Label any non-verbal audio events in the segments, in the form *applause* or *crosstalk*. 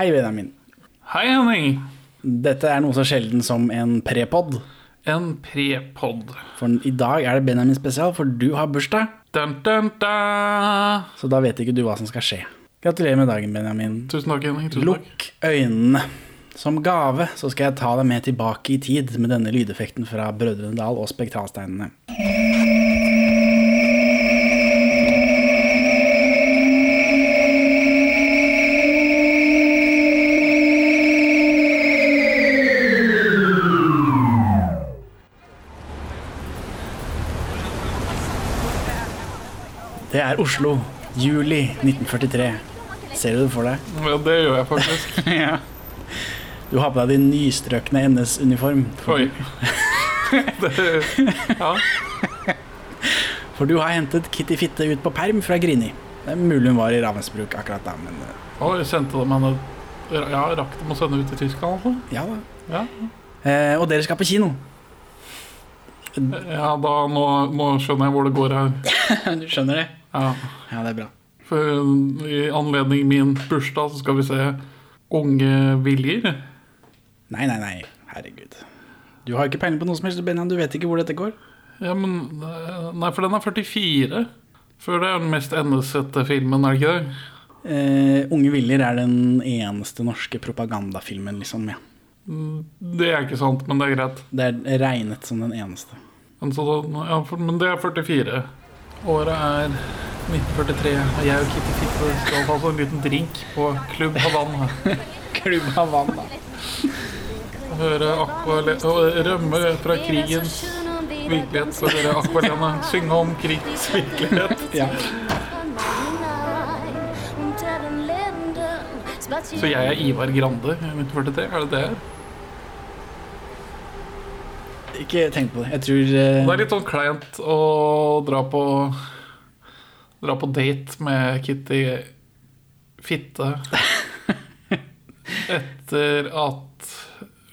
Hei, Benjamin. Hei, Henning. Dette er noe så sjelden som en prepod. En prepod. For i dag er det Benjamin spesial, for du har bursdag. Dun, dun, dun. Så da vet ikke du hva som skal skje. Gratulerer med dagen, Benjamin. Tusen takk, Henning. Tusen takk. Lukk øynene. Som gave så skal jeg ta deg med tilbake i tid med denne lydeffekten fra Brødrene Dal og Spektralsteinene. Det er Oslo, juli 1943. Ser du det for deg? Ja, det gjør jeg faktisk. *laughs* Ja. Du har på deg din nystrøkne NS-uniform. Oi. *laughs* Det, ja. For du har hentet Kitty Fitte ut på perm fra Grini. Det er mulig hun var i Ravensbruk akkurat da, men eh, Oi, sendte de henne Ja, rakk de å sende ut til Tyskland, altså? ja da. Ja, Eh, og dere skal på kino. ja da, nå, nå skjønner jeg hvor det går her. *laughs* du skjønner det? Ja. Ja, det er bra. For i anledning min bursdag så skal vi se Unge viljer. Nei, nei, nei. Herregud. Du har ikke peiling på noe som helst, Benjamin. Du vet ikke hvor dette går. Ja, men eh, Nei, for den er 44. Før det er den mest endesette filmen, er det ikke det? Eh, Unge Viljer er den eneste norske propagandafilmen, liksom. Ja. Mm, Det er ikke sant, men det er greit. Det er regnet som den eneste. Men, så, ja, for, men det er 44. Året er 1943, og jeg og Kitty Fitte skal ta oss en liten drink på Klubb Havanna. *laughs* Klubb Havanna. Høre Aquale rømme fra krigens virkelighet. Så hører Akvalena synge om krigens virkelighet. *laughs* Ja. Så jeg er Ivar Grande i 1943, er det det? Ikke tenk på det. Jeg tror uh... Det er litt sånn kleint å dra på Dra på date med Kitty Fitte *laughs* etter at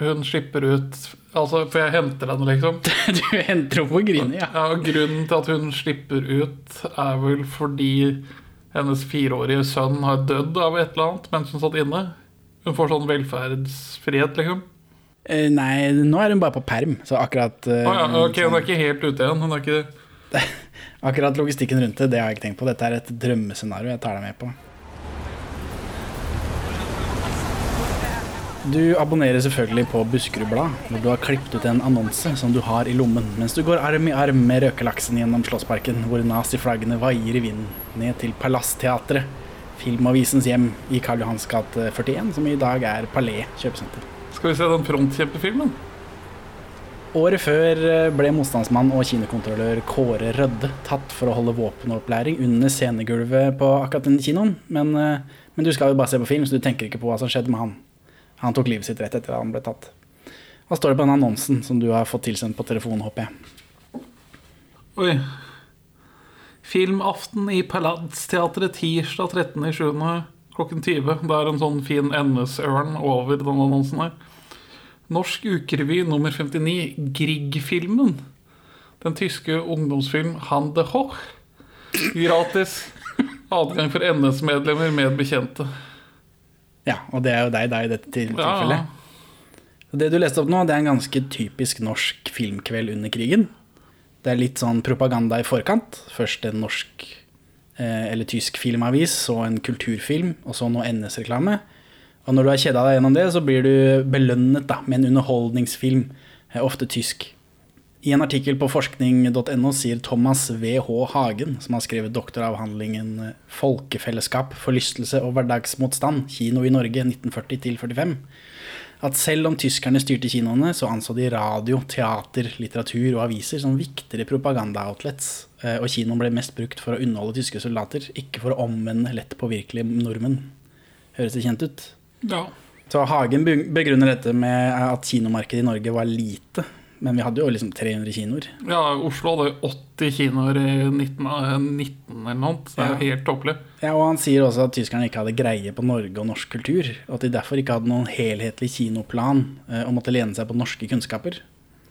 hun slipper ut Altså, for jeg henter henne, liksom. *laughs* Du henter henne på Grini, ja. Ja, Grunnen til at hun slipper ut, er vel fordi hennes fireårige sønn har dødd av et eller annet mens hun satt inne. Hun får sånn velferdsfrihet, liksom. Eh, nei, nå er hun bare på perm, så akkurat uh, ah, ja, ok, Hun er ikke helt ute igjen. Hun er ikke *laughs* Akkurat logistikken rundt det, det har jeg ikke tenkt på. Dette er et drømmescenario jeg tar deg med på. Du abonnerer selvfølgelig på Buskerud Blad, hvor du har klippet ut en annonse som du har i lommen, mens du går arm i arm med røkelaksen gjennom Slåssparken, hvor naziflaggene vaier i vinden, ned til Palassteatret, filmavisens hjem i Karl Johans gate 41, som i dag er Palais kjøpesenter. Skal vi se den frontkjempefilmen? Året før eh, ble motstandsmann og kinokontrollør Kåre Rødde tatt for å holde våpenopplæring under scenegulvet på akkurat den kinoen. Men, eh, men du skal jo bare se på film, så du tenker ikke på hva som skjedde med han. Han tok livet sitt rett etter at han ble tatt. Hva står det på den annonsen som du har fått tilsendt på telefonen, håper jeg? Oi. Filmaften i Paladsteatret tirsdag 13.7. klokken 20. Det er en sånn fin NS-ørn over den annonsen her. Norsk ukerevy nummer 59, Grieg-filmen. Den tyske ungdomsfilm Han de Hoch. Gratis adgang for NS-medlemmer med bekjente. Ja, og det er jo deg da i dette tilfellet. Ja. Det du leste opp nå, det er en ganske typisk norsk filmkveld under krigen. Det er litt sånn propaganda i forkant. Først en norsk eh, eller tysk filmavis, så en kulturfilm, og så noe NS-reklame. Og når du har kjeda deg gjennom det, så blir du belønnet da, med en underholdningsfilm, eh, ofte tysk. I en artikkel på forskning.no sier Thomas W.H. Hagen, som har skrevet doktoravhandlingen eh, 'Folkefellesskap, forlystelse og hverdagsmotstand kino i Norge 1940-45', at selv om tyskerne styrte kinoene, så anså de radio, teater, litteratur og aviser som viktigere propaganda-outlets, eh, og kinoen ble mest brukt for å underholde tyske soldater, ikke for å omvende lett påvirkelige nordmenn. Høres det kjent ut? Ja. Så Hagen begrunner dette med at kinomarkedet i Norge var lite. Men vi hadde jo liksom 300 kinoer. ja, Oslo hadde 80 kinoer i 1919 eller noe. Så det er jo helt tåpelig. Ja, og Han sier også at tyskerne ikke hadde greie på Norge og norsk kultur. Og at de derfor ikke hadde noen helhetlig kinoplan eh, og måtte lene seg på norske kunnskaper.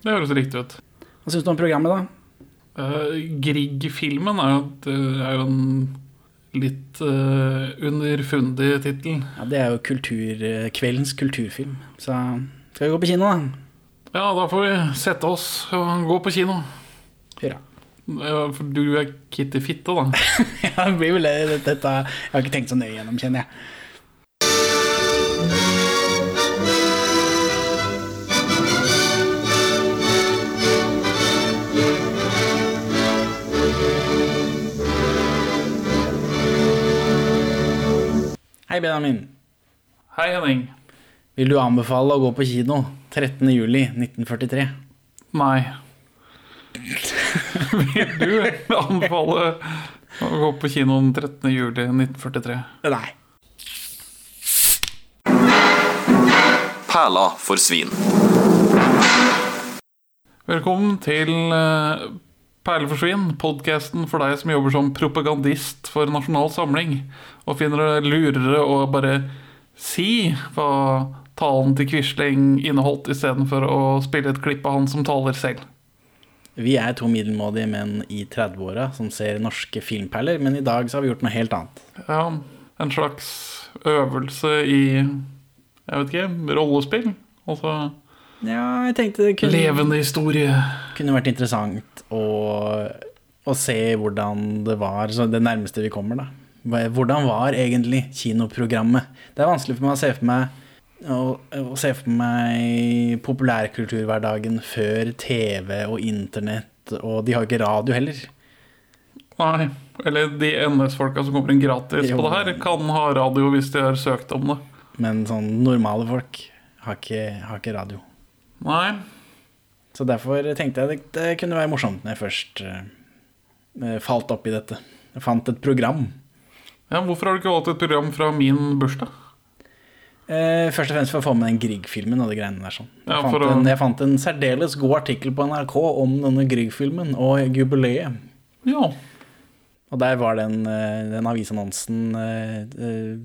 Det høres riktig ut. Hva syns du om programmet, da? Uh, Grieg-filmen er jo en litt uh, underfundig tittel. Ja, det er jo kultur, eh, kveldens kulturfilm. Så skal vi gå på kino, da? Ja, da får vi sette oss og gå på kino. Hurra. Ja, For du er Kitty Fitte, da. *laughs* Ja, det blir vel det. Dette, jeg har ikke tenkt så nøye gjennom, kjenner jeg. Hei, Benjamin. Hei, Henning. Vil du anbefale å gå på kino 13. juli 1943? Nei. *laughs* Vil du anbefale å gå på kino den 13. juli 1943? Nei. Perla for svin. Velkommen til uh, Perleforsvinn, podkasten for deg som jobber som propagandist for Nasjonal Samling, og finner det lurere å bare si hva talen til Quisling inneholdt, istedenfor å spille et klipp av han som taler selv. Vi er to middelmådige menn i 30-åra som ser norske filmperler, men i dag så har vi gjort noe helt annet. Ja, en slags øvelse i Jeg vet ikke, rollespill. Altså Ja, jeg tenkte det kunne, levende historie. kunne vært interessant å, å se hvordan det var, så det nærmeste vi kommer, da. Hvordan var egentlig kinoprogrammet? Det er vanskelig for meg å se for meg å, å se for meg populærkulturhverdagen før TV og internett, og de har jo ikke radio heller. Nei, eller de NS-folka som kommer inn gratis Jo. på det her, kan ha radio hvis de har søkt om det. Men sånn normale folk har ikke, har ikke radio. Nei, Så derfor tenkte jeg det, det kunne være morsomt når jeg først eh, falt opp i dette. Jeg fant et program. ja, hvorfor har du ikke valgt et program fra min bursdag? Eh, først og fremst for å få med den Grieg-filmen og de greiene der. sånn. Jeg, Ja, fant å- en, jeg fant en særdeles god artikkel på NRK om denne Grieg-filmen og jubileet. Ja, Og der var den, eh, den avisannonsen eh, eh,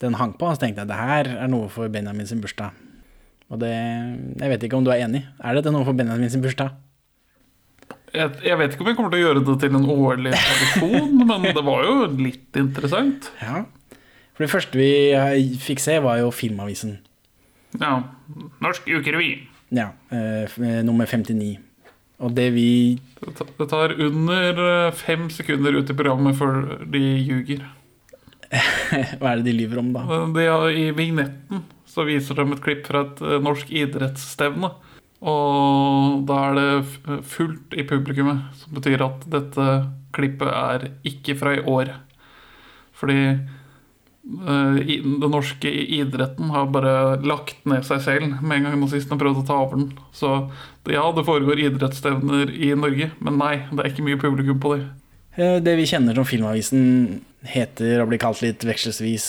den hang på, og så tenkte jeg det her er noe for Benjamin sin bursdag. Og det Jeg vet ikke om du er enig? Er dette noe for Benjamin sin bursdag? jeg, jeg vet ikke om jeg kommer til å gjøre det til en årlig tradisjon, *laughs* men det var jo litt interessant. Ja. For det første vi eh, fikk se, var jo Filmavisen. Ja, Norsk ukerevy. Ja, eh, eh, nummer 59. Og det vi Det tar under eh, fem sekunder ut i programmet før de ljuger. *laughs* Hva er det de lyver om, da? De har, I vignetten så viser de et klipp fra et eh, norsk idrettsstevne. Og da er det fullt i publikummet, som betyr at dette klippet er ikke fra i år. Fordi eh, den norske idretten har bare lagt ned seg selv med en gang nazistene prøvde å ta over den. Så ja, det foregår idrettsstevner i Norge, men nei, det er ikke mye publikum på de. Eh, Det vi kjenner som Filmavisen, heter og blir kalt litt vekselsvis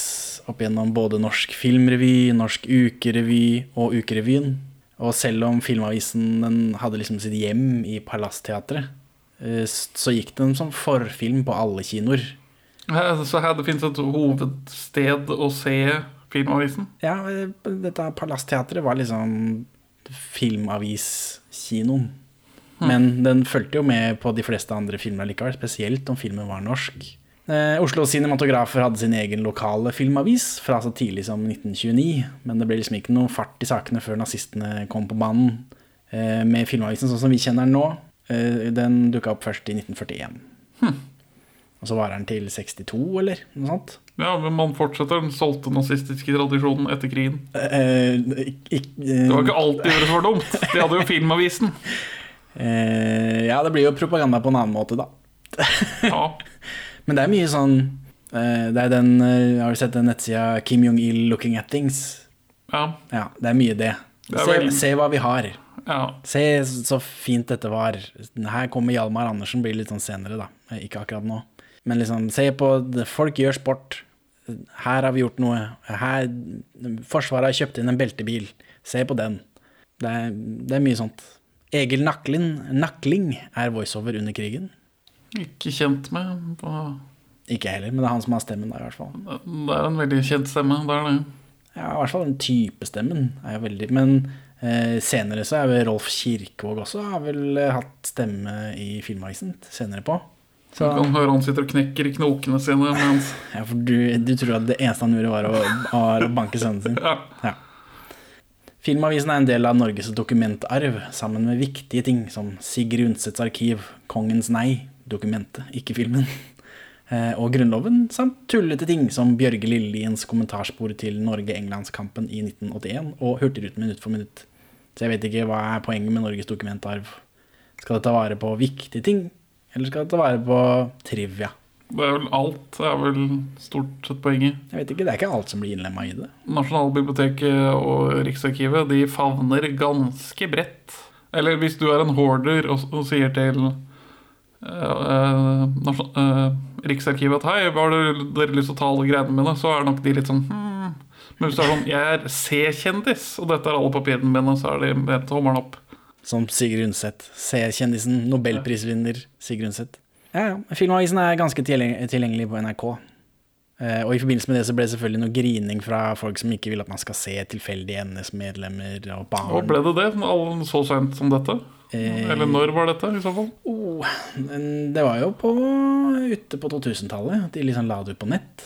opp gjennom både Norsk Filmrevy, Norsk Ukerevy og Ukerevyen. Og selv om Filmavisen den hadde liksom sitt hjem i Palassteatret, eh, så gikk den som forfilm på alle kinoer. Så her det finnes et hovedsted å se Filmavisen. Ja, eh, dette Palassteatret var liksom filmaviskinoen. Men den fulgte jo med på de fleste andre filmer likevel, spesielt om filmen var norsk. Eh, Oslo Cinematografer hadde sin egen lokale filmavis fra så tidlig som 1929, men det ble liksom ikke noe fart i sakene før nazistene kom på banen eh, med filmavisen sånn som vi kjenner den nå. Eh, den dukka opp først i 1941. Og så var den til 62, eller noe sånt. Ja, men man fortsetter den stolte nazistiske tradisjonen etter krigen. Eh, ikk- ikk- Det var ikke alltid det var dumt. De hadde jo Filmavisen. *laughs* Eh, ja, det blir jo propaganda på en annen måte, da. Ja, *laughs* Men det er mye sånn eh, Det er den eh, Har du sett den nettsida Kim Jong-il Looking at Things? ja, Ja, det er mye det. Det er Se, vel- se hva vi har. ja. Se så fint dette var. Her kommer Hjalmar Andersen, blir litt sånn senere, da. Eh, Ikke akkurat nå. Men liksom, se på. Folk gjør sport. Her har vi gjort noe. Her Forsvaret har kjøpt inn en beltebil. Se på den. Det er, det er mye sånt. Egil Nakling, Nakling er voiceover under krigen. Ikke kjent med. På... Ikke jeg heller, men det er han som har stemmen da, i hvert fall. Det er en veldig kjent stemme. Det er det. Ja, i hvert fall den type stemmen er jo veldig Men eh, senere så er vel Rolf Kirkevåg også har vel eh, hatt stemme i Filmavisen senere på. Du kan høre han sitter og knekker i knokene sine mens *laughs* Ja, for du, du tror at det eneste han gjorde, var å, var å banke sønnen sin. *laughs* ja. Ja. Filmavisen er en del av Norges dokumentarv, sammen med viktige ting som Sigrid Undsets arkiv, Kongens nei, dokumentet, ikke filmen, *laughs* eh, og Grunnloven, samt tullete ting som Bjørge Lilliens kommentarspor til Norge-Englandskampen i 1981 og Hurtigruten minutt for minutt. Så jeg vet ikke hva er poenget med Norges dokumentarv. Skal det ta vare på viktige ting, eller skal det ta vare på trivia? Det er vel alt Det er vel stort sett poenget. Jeg vet ikke, Det er ikke alt som blir innlemma i det. Nasjonalbiblioteket og Riksarkivet de favner ganske bredt. Eller hvis du er en hoarder og, og sier til eh, uh, eh, Riksarkivet at hei, har dere, lyst til å ta alle greiene mine, så er nok de litt sånn hmm. Men hvis du er sånn jeg er C-kjendis, og dette er alle papirene mine, så er de med tommelen opp. Som Sigrid Undset. C-kjendisen, nobelprisvinner Sigrid Undset. Ja, ja. Filmavisen er ganske tilgjengelig på NRK. Eh, og i forbindelse med det så ble det selvfølgelig noe grining fra folk som ikke vil at man skal se tilfeldige NS-medlemmer og barn. Og ble det det alle så sent som dette? Eh, Eller når var dette, i så fall? Oh, det var jo på, ute på 2000-tallet de liksom la det ut på nett.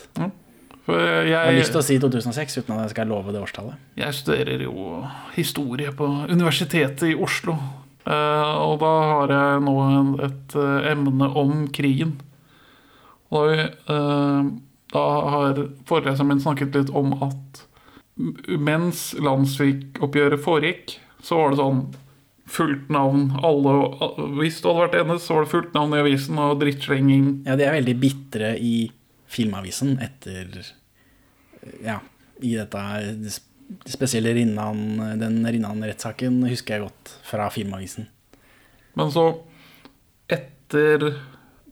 For Jeg har lyst til å si 2006 uten at jeg skal love det årstallet. jeg studerer jo historie på Universitetet i Oslo. Eh, og da har jeg nå et eh, emne om krigen. Og da, eh, har foreleseren min snakket litt om at mens landssvikoppgjøret foregikk, så var det sånn fullt navn. Alle, hvis du hadde vært enig, så var det fullt navn i avisen og drittslenging. Ja, de er veldig bitre i Filmavisen etter Ja, i dette spesielle Rinnan, den Rinnan-rettssaken husker jeg godt fra Filmavisen. Men så, etter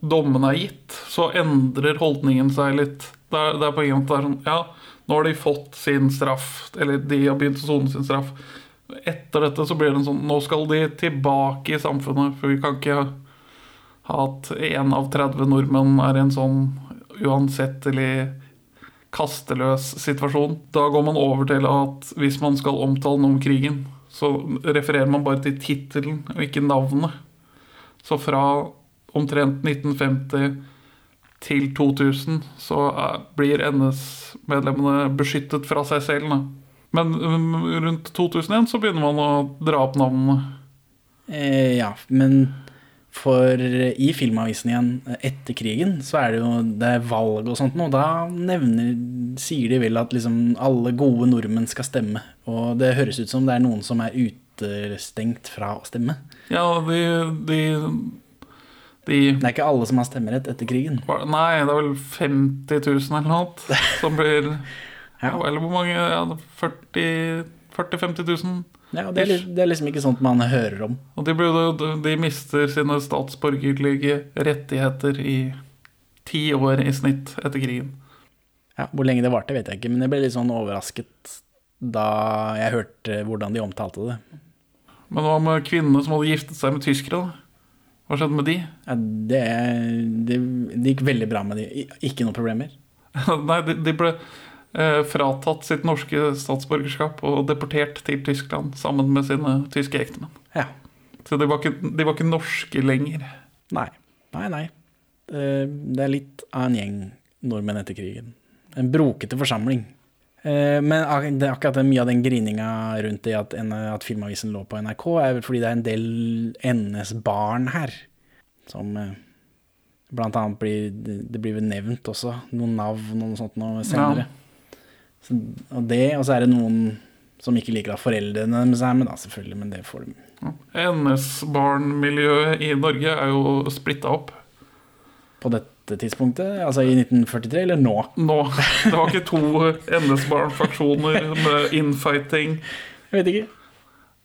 dommen er gitt, så endrer holdningen seg litt. Det er, det er på en er sånn Ja, nå har de fått sin straff, eller de har begynt å sone sin straff. Etter dette så blir det en sånn Nå skal de tilbake i samfunnet, for vi kan ikke ha at én av 30 nordmenn er i en sånn uansettelig kasteløs situasjon. Da går man over til at hvis man skal omtale noe om krigen, så refererer man bare til tittelen og ikke navnet. Så fra omtrent 1950 til 2000 så blir NS-medlemmene beskyttet fra seg selv. Da. Men um, rundt 2001 så begynner man å dra opp navnene. Eh, ja, men for i Filmavisen igjen, etter krigen, så er det jo det er valg og sånt nå. Da nevner, sier de vel at liksom alle gode nordmenn skal stemme. Og det høres ut som det er noen som er utestengt fra å stemme. Ja, de, de, de Det er ikke alle som har stemmerett etter krigen. Nei, det er vel 50 000 eller noe som blir *laughs* Ja. Eller hvor mange? Ja, 40 40 000-50 000. Ja, det, er, det er liksom ikke sånt man hører om. Og de, ble, de mister sine statsborgerlige rettigheter i ti år i snitt etter krigen. Ja, Hvor lenge det varte, vet jeg ikke, men jeg ble litt sånn overrasket da jeg hørte hvordan de omtalte det. Men hva med kvinnene som hadde giftet seg med tyskere? da? Hva skjedde med de? Ja, det, det, det gikk veldig bra med de. Ikke noen problemer. *laughs* Nei, de, de ble fratatt sitt norske statsborgerskap og deportert til Tyskland sammen med sine tyske ektemenn. Ja. Så de var, ikke, de var ikke norske lenger. Nei. Nei, nei. Eh, Det er litt av en gjeng nordmenn etter krigen. En brokete forsamling. Eh, Men det er akkurat mye av den grininga rundt det at, at Filmavisen lå på NRK, er vel fordi det er en del NS-barn her. Som eh, blant annet blir Det blir vel nevnt også, noen navn og noe sånt noe senere. Så, og det, og så er det noen som ikke liker at foreldrene deres er med, da, selvfølgelig, men det får de NS-barnmiljøet i Norge er jo splitta opp. på dette tidspunktet, altså i 1943, eller nå? Nå. Det var ikke to NS-barn-faksjoner med infighting. Jeg vet ikke.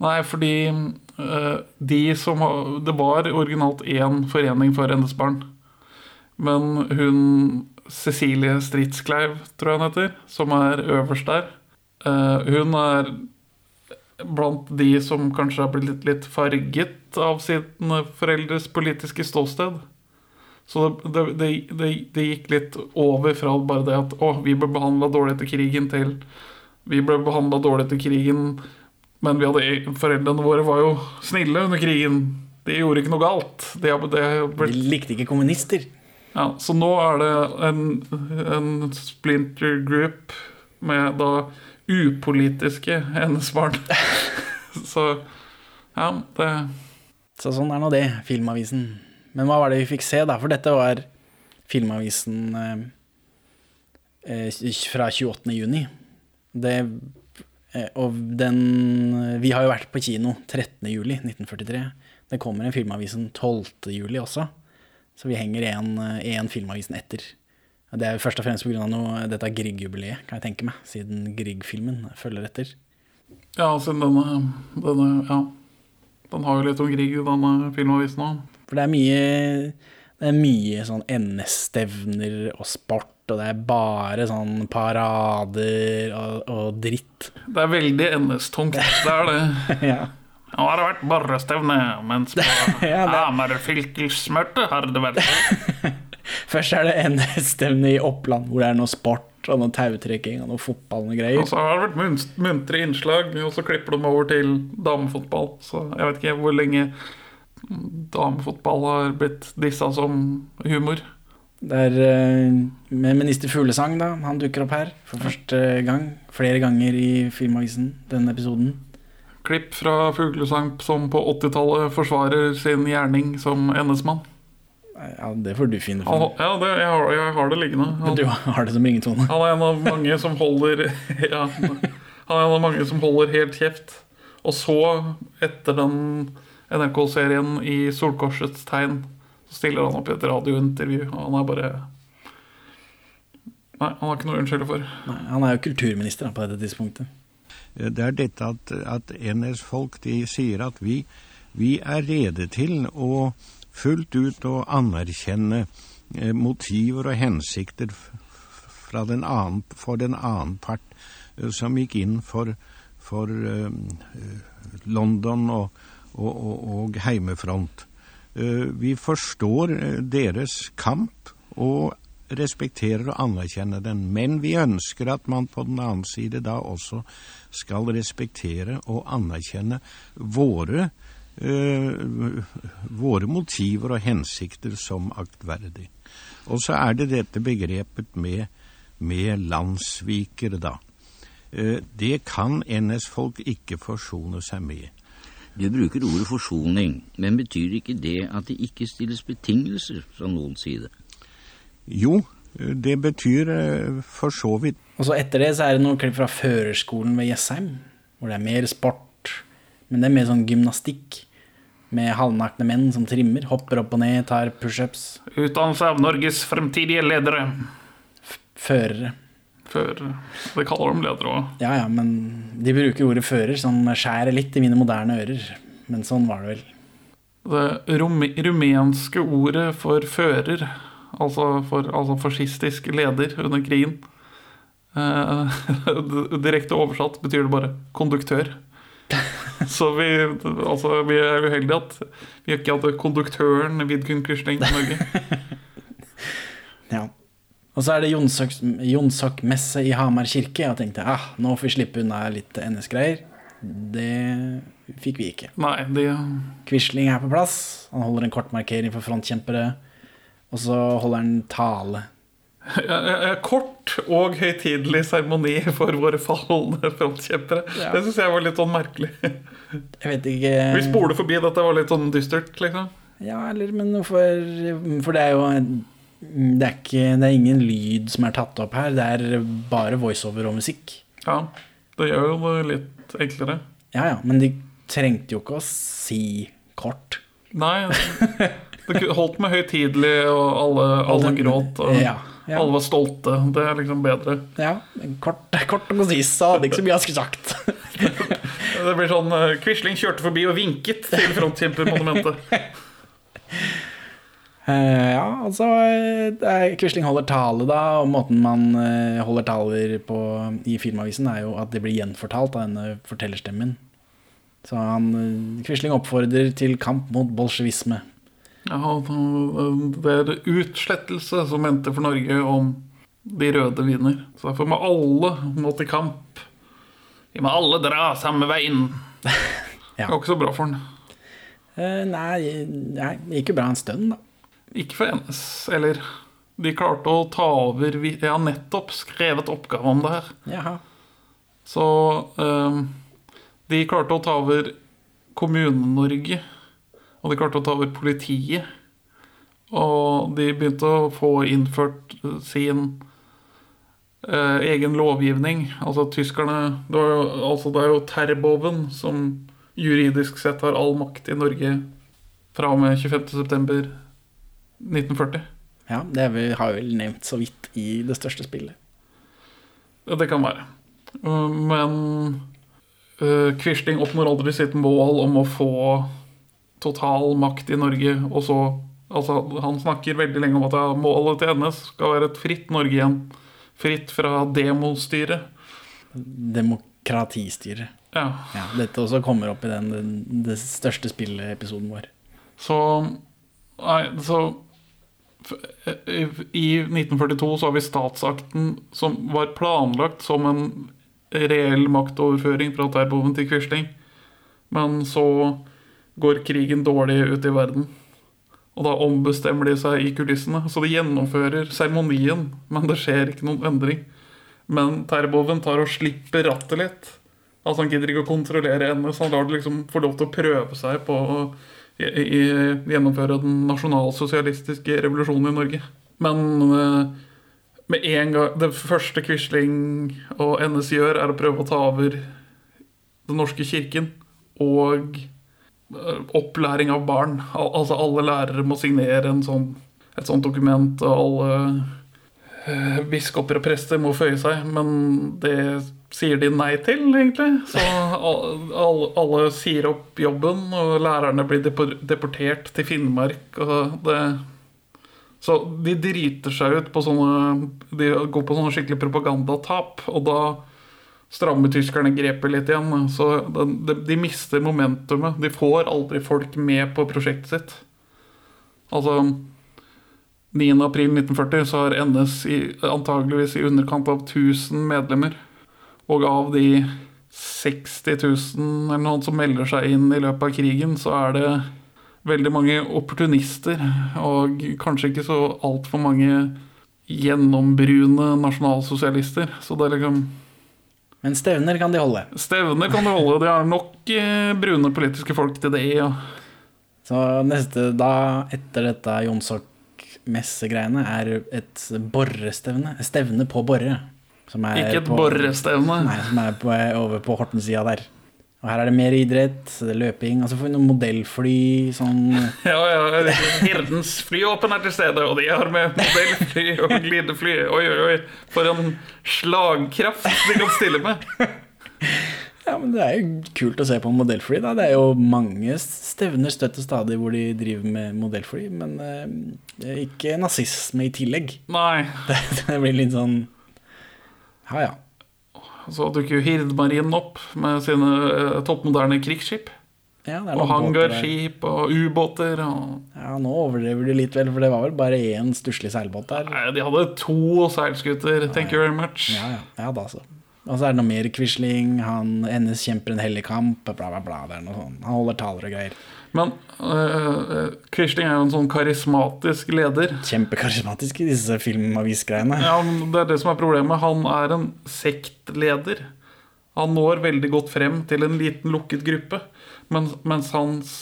Nei, fordi eh, de som Det var originalt én forening for NS-barn. Men hun Cecilie Stridskleiv, tror jeg hun heter, som er øverst der, eh, hun er blant de som kanskje har blitt litt, farget av sine foreldres politiske ståsted. Så det, det, det, det, det gikk litt over fra bare det at å, vi ble behandla dårlig etter krigen, til vi ble behandla dårlig etter krigen, men vi hadde, e- foreldrene våre var jo snille under krigen. De gjorde ikke noe galt. De, de, ble, De likte ikke kommunister. Ja, så nå er det en, en splinter group med da upolitiske NS-barn. *laughs* så ja, det Så sånn er nå det, Filmavisen. Men hva var det vi fikk se, da? For dette var Filmavisen eh, eh, fra 28. juni. Det, eh, og den Vi har jo vært på kino 13. juli 1943. Det kommer en Filmavisen 12. juli også. Så vi henger én Filmavisen etter. Det er først og fremst pga. dette Grieg-jubileet, kan jeg tenke meg. Siden Grieg-filmen følger etter. Ja, siden denne, denne Ja. Den har jo litt om Grieg, denne filmavisen òg. For det er mye Det er mye sånn NS-stevner og sport, og det er bare sånn parader og, og dritt. Det er veldig NS-tungt. Det er det. *laughs* ja. Nå har det vært borrestevne, mens på *laughs* Ja, Hamar fylkesmøte har det vært *laughs* Først er det NS-stevne i Oppland, hvor det er noe sport og noe tautrekking og noe fotball og greier. Og så har det vært muntre innslag, og så klipper de over til damefotball. Så jeg vet ikke hvor lenge damefotball har blitt dissa som humor. Det er eh, med minister Fuglesang, da. Han dukker opp her for første gang. Flere ganger i Filmavisen, denne episoden. Klipp fra Fuglesang som på 80-tallet forsvarer sin gjerning som NS-mann. Ja, det får du finne for. Ja, det, jeg, har, jeg har det liggende. Han, *laughs* du har det som ringetone. han er en av mange som holder *laughs* ja, Han er en av mange som holder helt kjeft. Og så, etter den NRK-serien i Solkorsets tegn, så stiller han opp i et radiointervju. Og han er bare Nei, han har ikke noe å unnskylde for. Nei, han er jo kulturminister da, på dette tidspunktet. Det er dette at, at NS-folk de sier at vi, vi er rede til å fullt ut å anerkjenne eh, motiver og hensikter den annen, for den annen part eh, som gikk inn for, for eh, eh, London og, og, og, og heimefront. Eh, vi forstår eh, deres kamp og respekterer og anerkjenner den, men vi ønsker at man på den annen side da også skal respektere og anerkjenne våre, øh, våre motiver og hensikter som aktverdig. Og så er det dette begrepet med, med landssviker, da. Eh, det kan NS-folk ikke forsone seg med. Du bruker ordet forsoning, men betyr ikke det at det ikke stilles betingelser fra noens side? Jo, det betyr eh, for så vidt Og så etter det så er det noen klipp fra førerskolen ved Jessheim, hvor det er mer sport, men det er mer sånn gymnastikk. Med halvnakne menn som trimmer, hopper opp og ned, tar pushups. Utdannelse av Norges fremtidige ledere. Førere. Førere. det kaller de ledere òg. Ja ja, men de bruker ordet fører, som skjærer litt i mine moderne ører. Men sånn var det vel. Det rumenske ordet for fører, altså for altså fascistisk leder under krigen Uh, *laughs* Direkte oversatt betyr det bare konduktør. Så vi, altså, vi er uheldige at vi ikke hadde konduktøren Vidkun Quisling i Norge. *laughs* Ja. Og så er det Jonsok-messe i Hamar kirke. Jeg tenkte ah, nå får vi slippe unna litt NS-greier. Det fikk vi ikke. Nei, det... Quisling er på plass. Han holder en kortmarkering for frontkjempere. Og så holder han tale. *laughs* Kort og høytidelig seremoni for våre falne frontkjempere. Ja. Det syns jeg var litt sånn merkelig. *laughs* Jeg vet ikke Vi spoler forbi dette var litt sånn dystert, liksom. Ja, eller men hvorfor For det er jo det er, ikke, det er ingen lyd som er tatt opp her. Det er bare voiceover og musikk. Ja, det gjør jo det litt enklere. Ja ja, men de trengte jo ikke å si kort. Nei, *laughs* det holdt med høytidelig, og alle, alle gråt, og Ja, ja. alle var stolte. Det er liksom bedre. Ja, kort, kort og konsis. Så hadde ikke så mye jeg skulle sagt. *laughs* Det blir sånn eh, Quisling kjørte forbi og vinket til frontkjempermonumentet. *laughs* Eh, ja, altså Quisling holder tale, da, og måten man eh, holder taler på i Filmavisen, er jo at det blir gjenfortalt av denne fortellerstemmen. Så han, Quisling oppfordrer til kamp mot bolsjevisme. Ja, det er utslettelse som endte for Norge om de røde vinner. Så derfor må alle må til kamp. Vi må alle dra samme veien. *laughs* Det Ja. var ikke så bra for han. Eh, nei, nei, det jo bra en stund, da. Ikke for NS, eller De klarte å ta over Jeg har nettopp skrevet oppgave om det her. Jaha. Så eh, de klarte å ta over Kommune-Norge. Og de klarte å ta over politiet. Og de begynte å få innført eh, sin eh, egen lovgivning. Altså tyskerne det, jo, altså, det er jo Terboven som juridisk sett har all makt i Norge fra og med 25.9.1940. Ja, det vi har vi vel nevnt så vidt i det største spillet. Det kan være. Uh, Men uh, Quisling oppnår aldri sitt mål om å få total makt i Norge. Og så Altså, han snakker veldig lenge om at målet til hennes skal være et fritt Norge igjen. Fritt fra demostyret. Demokratistyret. Ja. Ja, dette også kommer opp i den, den det største spilleepisoden vår. Så Nei, så I i 1942 så har vi statsakten som var planlagt som en reell maktoverføring fra Terboven til Quisling. Men så går krigen dårlig ut i verden. Og da ombestemmer de seg i kulissene. Så de gjennomfører seremonien, men det skjer ikke noen endring. Men Terboven tar og slipper rattet litt. Altså Han gidder ikke å kontrollere henne, så han lar det liksom få lov til å prøve seg på å gjennomføre den nasjonalsosialistiske revolusjonen i Norge. Men eh, med en gang Det første Quisling og NS gjør, er å prøve å ta over Den norske kirken og opplæring av barn. Al altså alle lærere må signere sånn, et sånt dokument, og alle eh, biskoper og prester må føye seg, men det sier de nei til, egentlig. Så al- alle, alle sier opp jobben, og lærerne blir depo- deportert til Finnmark. Og det så de driter seg ut på sånne De går på sånne skikkelig propagandatap, og da strammer tyskerne grepet litt igjen. Så de, de, de mister momentumet. De får aldri folk med på prosjektet sitt. Altså 9.4.1940 så har NS i, antageligvis i underkant av 1000 medlemmer. Og av de 60 000 eller noen som melder seg inn i løpet av krigen, så er det veldig mange opportunister. Og kanskje ikke så altfor mange gjennombrune nasjonalsosialister. Så det er liksom Men stevner kan de holde. Stevner kan de holde. De har nok eh, brune politiske folk til det. Ja. Så neste da, etter dette Jonsok-messegreiene, er et borrestevne. Stevne på Borre. Som er Ikke et på- borrestevne. Nei, som er på, over på Horten-sida der. Og her er det mer idrett, løping, altså får vi noen modellfly, sånn *laughs* Ja, ja, Hirdens flyåpen er til stede, og de har med modellfly og glidefly. Oi, oi, oi. For en slagkraft de kan stille med. Ja, men det er jo kult å se på modellfly, da. Det er jo mange stevner støtt og stadig hvor de driver med modellfly, men eh, det er ikke nazisme i tillegg. Nei. Det, *laughs* det blir litt sånn Ja, ja. Så dukker jo Hirdmarinen opp med sine eh, toppmoderne krigsskip. ja det Og hangarskip og ubåter. Og... Ja, nå overdriver du litt, vel, for det var vel bare én stusslig seilbåt der. Nei, de hadde to seilskuter. Thank you very much. Ja, ja, ja da, så. Og så er det noe mer Quisling. Han NS kjemper en hellig kamp. Bla, bla, bla. Sånn. Han holder taler og greier. Men uh, Quisling er jo en sånn karismatisk leder. Kjempekarismatisk i disse filmavisgreiene. Ja, men Det er det som er problemet. Han er en sektleder. Han når veldig godt frem til en liten lukket gruppe. Mens, mens hans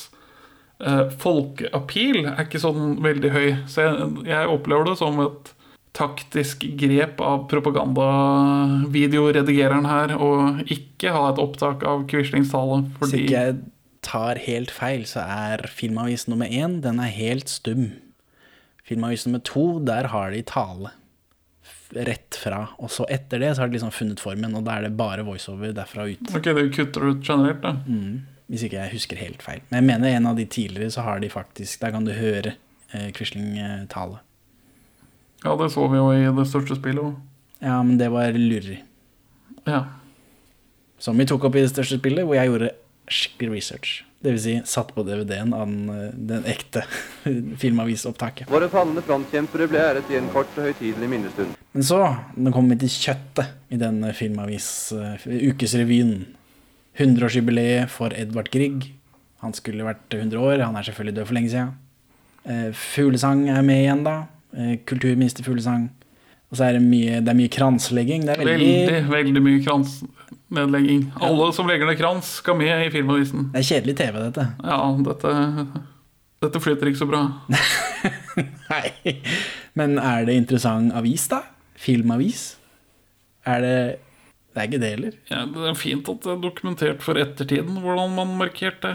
eh, folkeappeal er ikke sånn veldig høy. Så jeg, jeg opplever det som et taktisk grep av propagandavideoredigereren her å ikke ha et opptak av Quislings tale. Fordi ikke jeg tar helt feil, så er filmavis nummer én den er helt stum. Filmavis nummer to, der har de tale. Rett fra. Og så etter det så har de liksom funnet formen, og da er det bare voiceover derfra ut. Ok, det kutter ut generelt, da. Hvis ikke jeg husker helt feil. Men jeg mener en av de tidligere så har de faktisk Der kan du høre eh, Quisling eh, tale. Ja, det så vi jo i det største spillet òg. Ja, men det var lureri. Ja. Som vi tok opp i det største spillet, hvor jeg gjorde skikkelig research. Det vil si satt på DVD-en av den, eh, den ekte *laughs* filmavisopptaket. Våre falne frontkjempere ble æret i en kort og høytidelig minnestund. Men så, nå kommer vi til kjøttet i denne filmavis, eh, ukesrevyen. 100-årsjubileet for Edvard Grieg. Han skulle vært 100 år, han er selvfølgelig død for lenge siden. Eh, Fuglesang er med igjen, da. Eh, Kulturminister Fuglesang. Og så er det mye, det er mye kranslegging. Det er veldig, Veldig, veldig mye kransnedlegging. Alle som legger ned krans, skal med i Filmavisen. Det er kjedelig TV, dette. Ja, dette, dette flyter ikke så bra. *laughs* Nei. Men er det interessant avis, da? Filmavis? Er det Det er ikke det heller. Ja, det er fint at det er dokumentert for ettertiden hvordan man markerte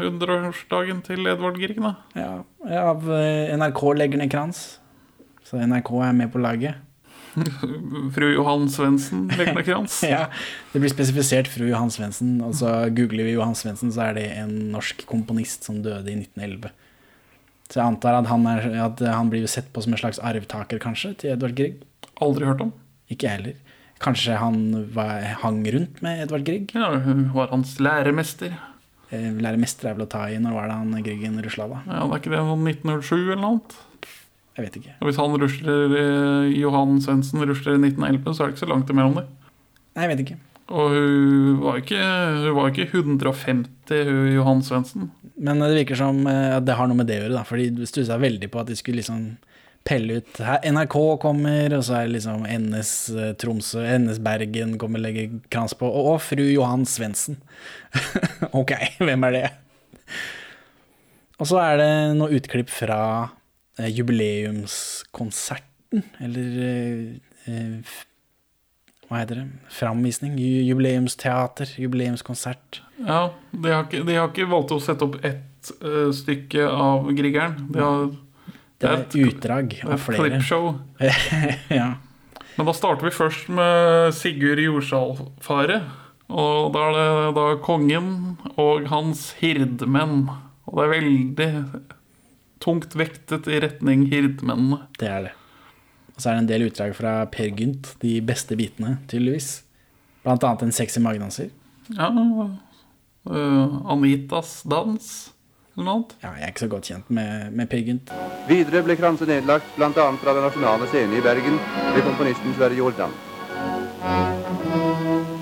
100-årsdagen til Edvard Grieg. da. Ja, av eh, NRK legger ned krans. Så NRK er med på laget. *laughs* Fru Johan Svendsen legger ned krans. *laughs* Ja, Det blir spesifisert fru Johan Svendsen, og så googler vi Johan Svendsen, så er det en norsk komponist som døde i 1911. Så jeg antar at han, er, at han blir sett på som en slags arvtaker, kanskje, til Edvard Grieg. Aldri hørt om. Ikke jeg heller. Kanskje han var, hang rundt med Edvard Grieg? Ja, var hans læremester. Eh, Læremester er vel å ta i. Når var det han Griegen rusla, da? Ja, Det er ikke det sånn 1907 eller noe annet? Jeg vet ikke. Og hvis han rusler eh, Johan Svendsen rusler i 1911, så er det ikke så langt imellom det. Nei, jeg vet ikke. Og hun var ikke, hun var ikke 150, hun Johan Svendsen. Men det virker som eh, at det har noe med det å gjøre, da. For de stussa veldig på at de skulle liksom pelle ut her, NRK kommer, og så er det liksom NS eh, Tromsø, NS Bergen kommer og legger krans på, og, og fru Johan Svendsen. *laughs* ok, *laughs* hvem er det? Og så er det noe utklipp fra jubileumskonserten, eller eh, eh, hva heter det? Framvisning? Jubileumsteater? Jubileumskonsert? Ja, De har ikke, de har ikke valgt å sette opp ett uh, stykke av Griegeren. De har, Det er et- utdrag av flere. klippshow. *laughs* ja. Men da starter vi først med Sigurd Jordsalfare. Og da er det da kongen og hans hirdmenn. Og det er veldig tungt vektet i retning hirdmennene. Det er det. Og så er det en del utdrag fra Per Gynt, de beste bitene, tydeligvis. Blant annet en sexy magedanser. Ja, Uh, Anitas dans, eller noe annet. Ja, jeg er ikke så godt kjent med, med Per Gynt. Videre ble Kranse nedlagt bl.a. fra Den nasjonale scene i Bergen ved komponisten Sverre Jordan.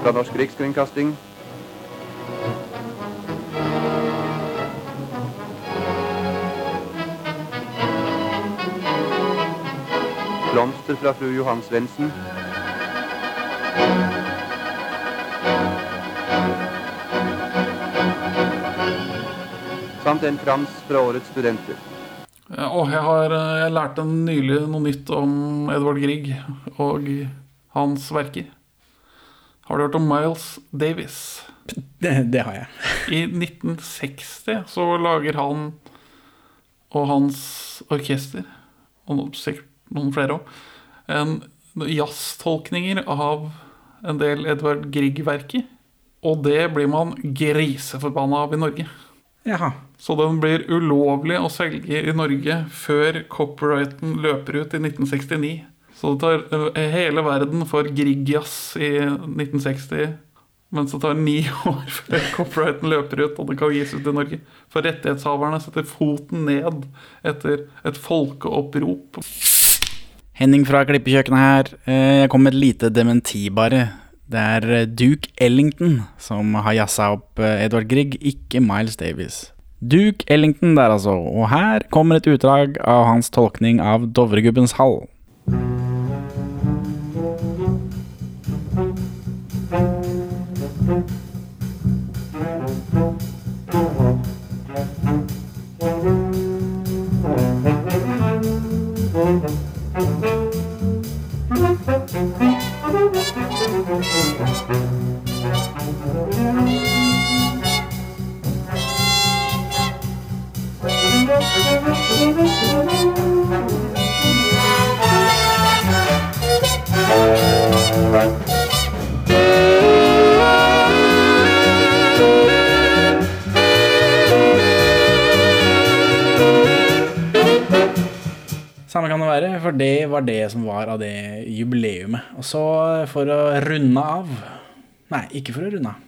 Fra Norsk Rikskringkasting Blomster fra fru Johan Svendsen. Samt en krans fra årets studenter. Og jeg har eh, jeg lærte nylig noe nytt om Edvard Grieg og hans verker. Har du hørt om Miles Davis? Det, det har jeg. I 1960 så lager han og hans orkester, og sikkert noen flere òg, jazztolkninger av en del Edvard Grieg-verker. Og det blir man griseforbanna av i Norge. Jaha. Så den blir ulovlig å selge i Norge før copyrighten løper ut i 1969. Så det tar eh, hele verden for Grieg-jazz i 1960, mens det tar ni *laughs* år før copyrighten løper ut og det kan gis ut i Norge. For rettighetshaverne setter foten ned etter et folkeopprop. Henning fra Klippekjøkkenet her. Eh, Jeg kom med et lite dementi, bare. Det er eh, Duke Ellington som har jazza opp eh, Edvard Grieg, ikke Miles Davis. Duke Ellington der, altså. Og her kommer et utdrag av hans tolkning av Dovregubbens hall. Thank Samme kan det være, for det var det som var av det jubileumet. Og så for å runde av Nei, ikke for å runde av.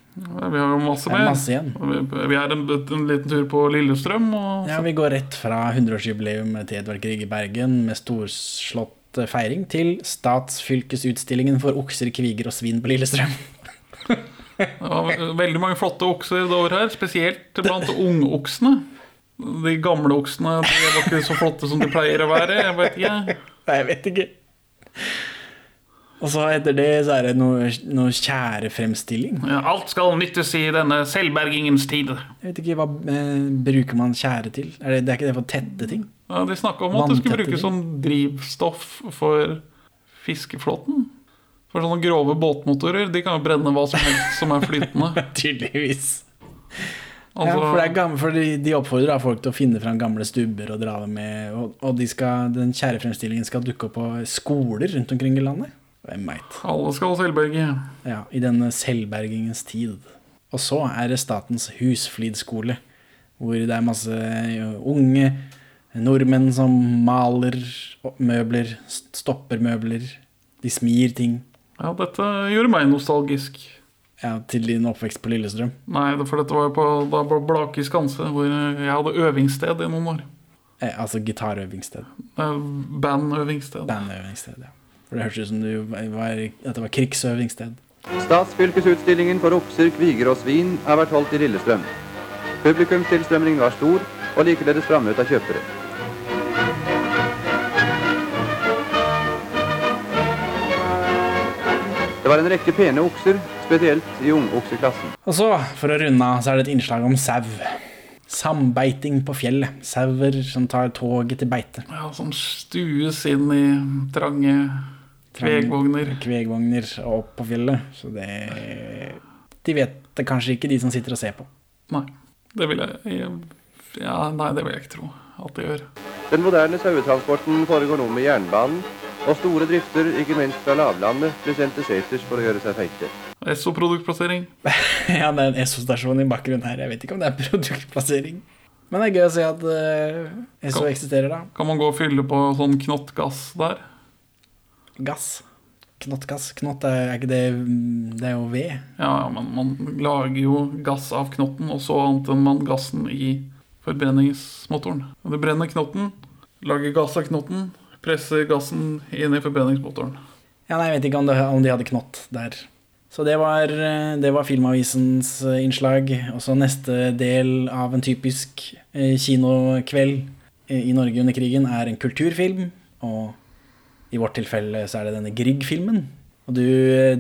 Vi har jo masse Det er mer. masse igjen. Vi- Vi er en, en liten tur på Lillestrøm. Og Ja, Vi går rett fra 100-årsjubileum til Edvard Grieg i Bergen med storslått eh, feiring til statsfylkesutstillingen for okser, kviger og svin på Lillestrøm. Ja, veldig mange flotte okser det året her, spesielt blant ungoksene. De gamle oksene de var ikke så flotte som de pleier å være. Jeg vet ikke. Nei, Jeg vet ikke. Og så etter det så er det noe, noe tjærefremstilling. Ja, alt skal nyttes i denne selvbergingens tid. Jeg vet ikke, Hva eh, bruker man tjære til? Er det, det er ikke det for tette ting? Ja, de snakka om at det skulle brukes som drivstoff for fiskeflåten. For sånne grove båtmotorer de kan jo brenne hva som helst som er flytende. *laughs* Tydeligvis. Altså, ja, for gamle, for de, de oppfordrer folk til å finne fram gamle stubber og dra dem med. Og, og de skal, den tjærefremstillingen skal dukke opp på skoler rundt omkring i landet. Hvem veit. alle skal selvberge. Ja, I denne selvbergingens tid. Og så er det Statens husflidskole, hvor det er masse unge nordmenn som maler møbler, stopper møbler. De smir ting. Ja, dette gjorde meg nostalgisk. Ja, til din oppvekst på Lillestrøm. Nei, for dette var jo på, da på Blake skanse, hvor jeg hadde øvingssted i noen år. Eh, altså gitarøvingssted. Eh, Bandøvingssted. Bandøvingssted, ja. For det hørtes ut som du var, at det var krigsøvingssted. Statsfylkesutstillingen for okser, kviger og svin har vært holdt i Lillestrøm. Publikumstilstrømningen var stor, og likeledes frammøte av kjøpere. Det var en rekke pene okser, spesielt i ungokseklassen. Og så, for å runde av, så er det et innslag om sau. Sambeiting på fjellet. Sauer som tar toget til beite. Ja, som stues inn i trange kvegvogner. Kvegvogner og opp på fjellet. Så det De vet det kanskje ikke, de som sitter og ser på. Nei, det vil jeg Ja, nei, det vil jeg ikke tro at det gjør. Den moderne sauetransporten foregår nå med jernbanen, og store drifter, ikke minst fra lavlandet, blir sendt til seters for å gjøre seg feite. Esso-produktplassering. *laughs* ja, det er en Esso-stasjon i bakgrunnen her. Jeg vet ikke om det er produktplassering. Men det er gøy å se at uh, Esso eksisterer, da. Kan man gå og fylle på sånn knottgass der? Gass. Knottgass. Knott er, ikke det Det er jo ved. Ja, men man lager jo gass av knotten, og så antenner man gassen i forbrenningsmotoren. Du brenner knotten, lager gass av knotten, presser gassen inn i forbrenningsmotoren. Ja, nei, Jeg vet ikke om, det, om de hadde knott der. Så det var, eh, det var Filmavisens eh, innslag. Og så neste del av en typisk eh, kinokveld i Norge under krigen er en kulturfilm. Og i vårt tilfelle så er det denne Grieg-filmen. Og du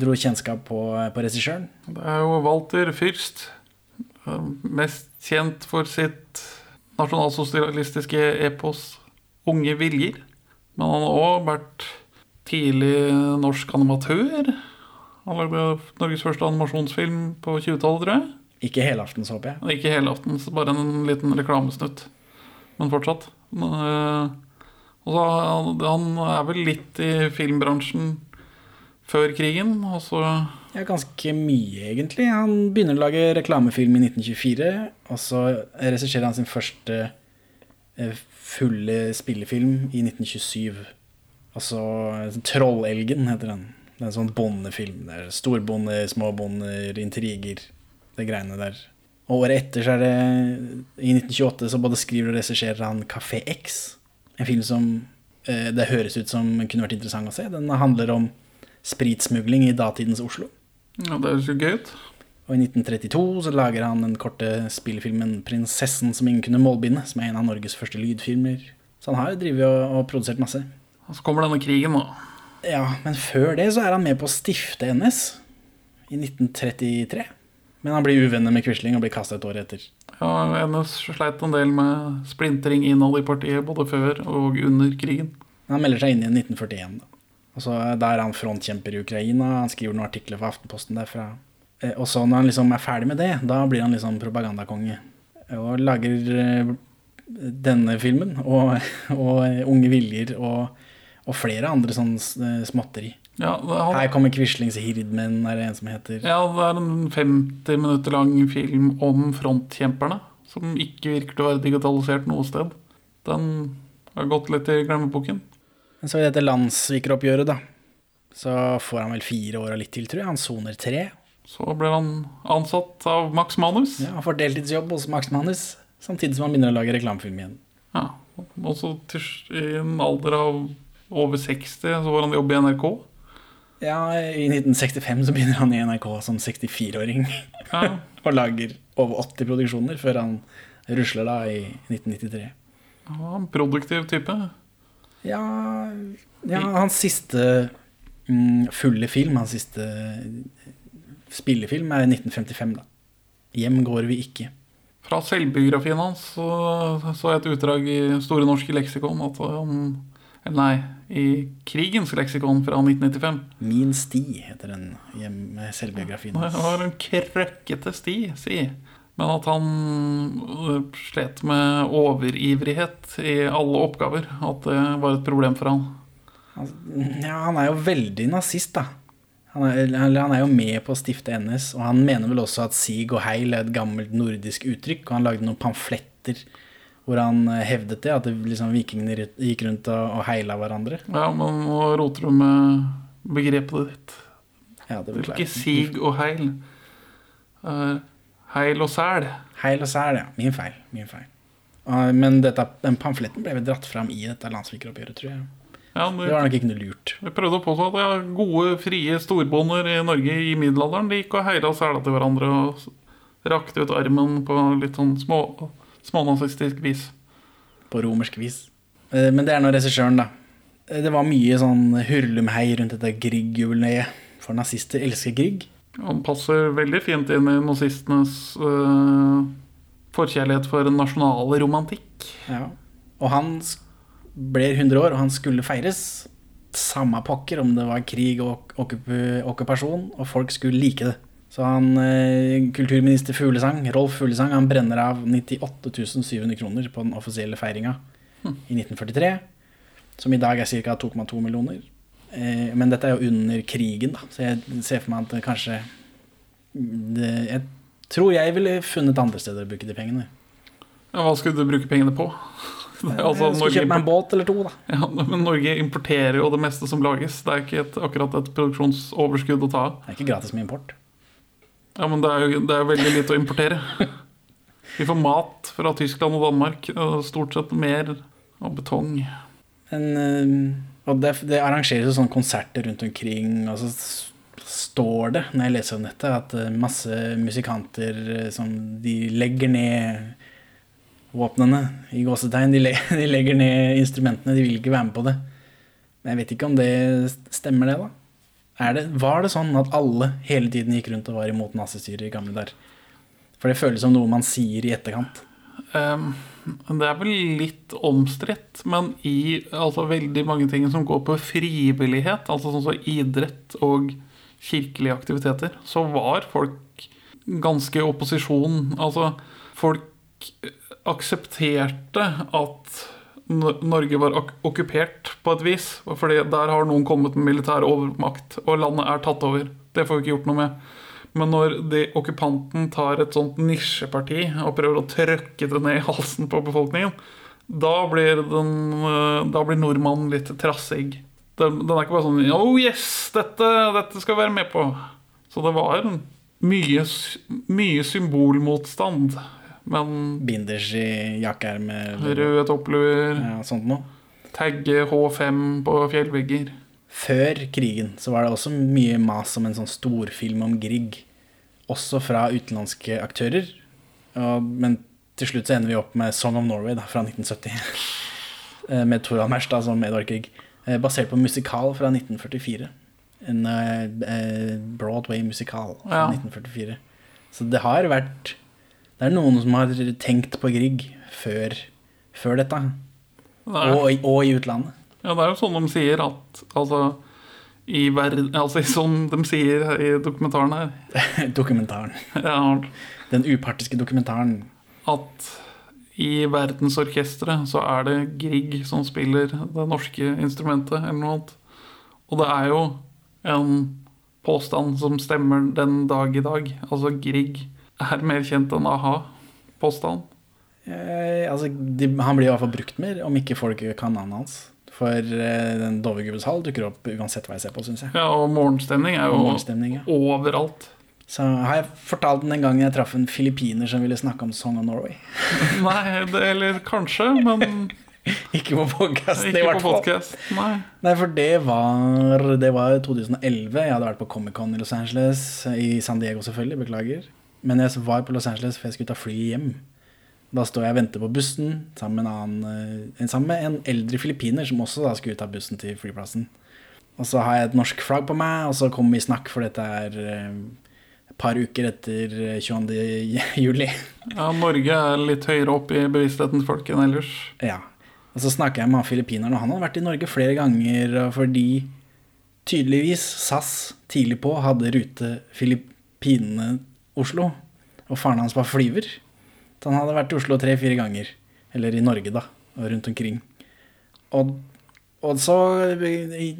dro kjennskap på, på regissøren. Det er jo Walter Fürst, mest kjent for sitt nasjonalsosialistiske epos 'Unge viljer'. Men han har òg vært tidlig norsk animatør. Han lagde Norges første animasjonsfilm på 20-tallet, tror jeg. Ikke helaftens, håper jeg. Ikke helaftens, bare en liten reklamesnutt. Men fortsatt. Men, øh, Og så han, er vel litt i filmbransjen før krigen, og så Ja, ganske mye, egentlig. Han begynner å lage reklamefilm i 1924, og så regisserer han sin første eh, fulle spillefilm i 1927. Altså 'Trollelgen' heter den. Det er sånn bondefilm. Det er storbonde, småbonder, intriger, det greiene der. Og året etter, så er det I 1928 så både skriver og regisserer han Café X'. En film som eh, det høres ut som kunne vært interessant å se. Den handler om spritsmugling i datidens Oslo. Ja, det høres jo gøy ut. Og i 1932 så lager han den korte spillefilmen 'Prinsessen som ingen kunne målbinde', som er en av Norges første lydfilmer. Så han har jo drevet og, og produsert masse. Og så kommer denne krigen, da. Ja, men før det så er han med på å stifte NS i 1933. Men han blir uvenner med Quisling og blir kasta et år etter. Ja, NS sleit en del med splintring innad i partiet både før og under krigen. Han melder seg inn i 1941. Da. Og så Da er han frontkjemper i Ukraina. Han skriver noen artikler for Aftenposten derfra. Eh, Og så når han liksom er ferdig med det, da blir han liksom propagandakonge. Og lager eh, denne filmen og, *laughs* og Unge viljer og, og flere andre sånne eh, småtteri. Ja han, Her kommer Quislings Hirdmen, er det en som heter. ja, det er en 50 minutter lang film om frontkjemperne, som ikke virker til å være digitalisert noe sted. Den har gått litt i glemmeboken. Men så i dette landssvikeroppgjøret, da, så får han vel fire år og litt til, tror jeg. Han soner tre. Så blir han ansatt av Max Manus. Ja, han får deltidsjobb hos Max Manus, samtidig som han begynner å lage reklamefilm igjen. Ja. også til, i en alder av over 60 så får han jobb i NRK. Ja, I 1965 så begynner han i NRK som 64-åring Ja, *laughs* og lager over 80 produksjoner før han rusler da i 1993. Ja, en produktiv type. Ja, ja hans siste mm, fulle film, hans siste spillefilm, er 1955, da. Hjem går vi ikke. Fra selvbiografien hans så så jeg et utdrag i Store norske leksikon at han eller Nei, i Krigens leksikon fra 1995. Min sti heter den med selvbiografien Det var en krøkkete sti, si. Men at han øh, slet med overivrighet i alle oppgaver. At det var et problem for han. Ja, han er jo veldig nazist, da. Han er, han er jo med på å stifte NS, og han mener vel også at sig og heil er et gammelt nordisk uttrykk. Og han lagde noen pamfletter hvor han eh, hevdet det, at det, liksom, vikingene gikk rundt og, og heila hverandre. Ja, men nå roter du med begrepet ditt. Ja, det er beklager. ikke sig og heil. Er heil og sæl. Heil og sæl, ja. Min feil. Min feil. Uh, Men dette, den pamfletten ble vel dratt fram i dette landssvikeroppgjøret, tror jeg. Ja, Det det, var nok ikke noe lurt. vi prøvde å påstå at ja, gode, frie storbonder i Norge i middelalderen de gikk og heila og sæla til hverandre og rakte ut armen på litt sånn små, smånazistisk vis. På romersk vis. Eh, Men det er nå regissøren, da. Eh, Det var mye sånn hurlumhei rundt dette Grieg-jubileet. For nazister elsker Grieg. Han passer veldig fint inn i nazistenes uh, forkjærlighet for nasjonal romantikk. Ja. Og han ble 100 år, og han skulle feires. Samme pokker om det var krig og okkupasjon, og folk skulle like det. Så han, eh, kulturminister Fuglesang, Rolf Fuglesang han brenner av 98 700 kroner på den offisielle feiringa i 1943. Som i dag er ca. 2,2 millioner. Eh, men dette er jo under krigen, da, så jeg ser for meg at kanskje det, Jeg tror jeg ville funnet andre steder å bruke de pengene. Ja, hva skulle du bruke pengene på? *laughs* Altså, jeg skal kjøpe meg en båt eller to, da. ja, men Norge importerer jo det meste som lages. Det er ikke et, akkurat et produksjonsoverskudd å ta av. Det er ikke gratis med import. Ja, men det er jo det er veldig lite å importere. Vi får mat fra Tyskland og Danmark. og Stort sett mer og betong. Men, eh, og det, det arrangeres jo sånne konserter rundt omkring, og så står det, når jeg leser om dette, at eh, masse musikanter eh, som de legger ned våpnene, i gåsetegn. De, *laughs* de legger ned instrumentene, de vil ikke være med på det. Men jeg vet ikke om det stemmer, det, da. Det, var det sånn at alle hele tiden gikk rundt og var imot nazistyret i gamle dager? For det føles som noe man sier i etterkant. Um, det er vel litt omstridt, men i altså, veldig mange ting som går på frivillighet, altså sånn som idrett og kirkelige aktiviteter, så var folk ganske i opposisjon. Altså, folk aksepterte at Norge var ok okkupert på et vis, fordi der har noen kommet med militær overmakt, og landet er tatt over. Det får vi ikke gjort noe med. Men når de, okkupanten tar et sånt nisjeparti og prøver å trøkke det ned i halsen på befolkningen, da blir, den, øh, da blir nordmannen litt trassig. Den, den er ikke bare sånn Oh yes, dette, dette skal vi være med på. Så det var mye, mye symbolmotstand. Men Binders i jakkeermet, røde toppluer, ja, sånt noe. tagge H5 på fjellvegger Før krigen så var det også mye mas om en sånn storfilm om Grieg. Også fra utenlandske aktører. Men til slutt så ender vi opp med Song of Norway da, fra 1970. *laughs* med med Torvald Merstad som Edvard Grieg. Eh, Basert på musikal fra 1944. En eh, eh, Broadway-musikal fra Ja. 1944. Så det har vært Det er noen som har tenkt på Grieg før, før dette. Og, i- og i utlandet. Ja, det er jo sånn de sier at Altså, i verden Altså, som de sier i dokumentaren her *laughs* Dokumentaren. ja, Den upartiske dokumentaren. At i verdensorkesteret så er det Grieg som spiller det norske instrumentet, eller noe annet. Og det er jo en påstand som stemmer den dag i dag. Altså, Grieg er mer kjent enn a-ha. Påstand. Eh, altså, de, han blir i hvert fall brukt mer, om ikke folk kan navnet hans. For eh, den Dovregubbes hall dukker opp uansett hva jeg ser på, syns jeg. Ja, og morgenstemning er jo Morgenstemning, ja. overalt. Så har jeg fortalt den den gangen jeg traff en filippiner som ville snakke om Song of Norway. *laughs* Nei, det, eller kanskje, men *laughs* ikke på podcast, i ikke hvert på fall. podkast. Nei. Nei, for det var, det var 2011. Jeg hadde vært på Comic-Con i Los Angeles. I San Diego, selvfølgelig. Beklager. Men jeg var på Los Angeles for jeg skulle ta fly hjem. Da står jeg og venter på bussen sammen med en, annen, eh, sammen med en eldre filippiner som også da skulle ta bussen til flyplassen. Og så har jeg et norsk flagg på meg, og så kommer vi i snakk, for dette er eh, et par uker etter eh, 22. *laughs* juli. Ja, Norge er litt høyere opp i bevisstheten til folk enn ellers. Ja. Og så snakker jeg med han filippineren, og han hadde vært i Norge flere ganger fordi tydeligvis SAS tidlig på hadde rute Filippinene-Oslo, og faren hans var flyver. Så han hadde vært i Oslo tre-fire ganger. Eller i Norge, da. Og rundt omkring. Og, og så, i,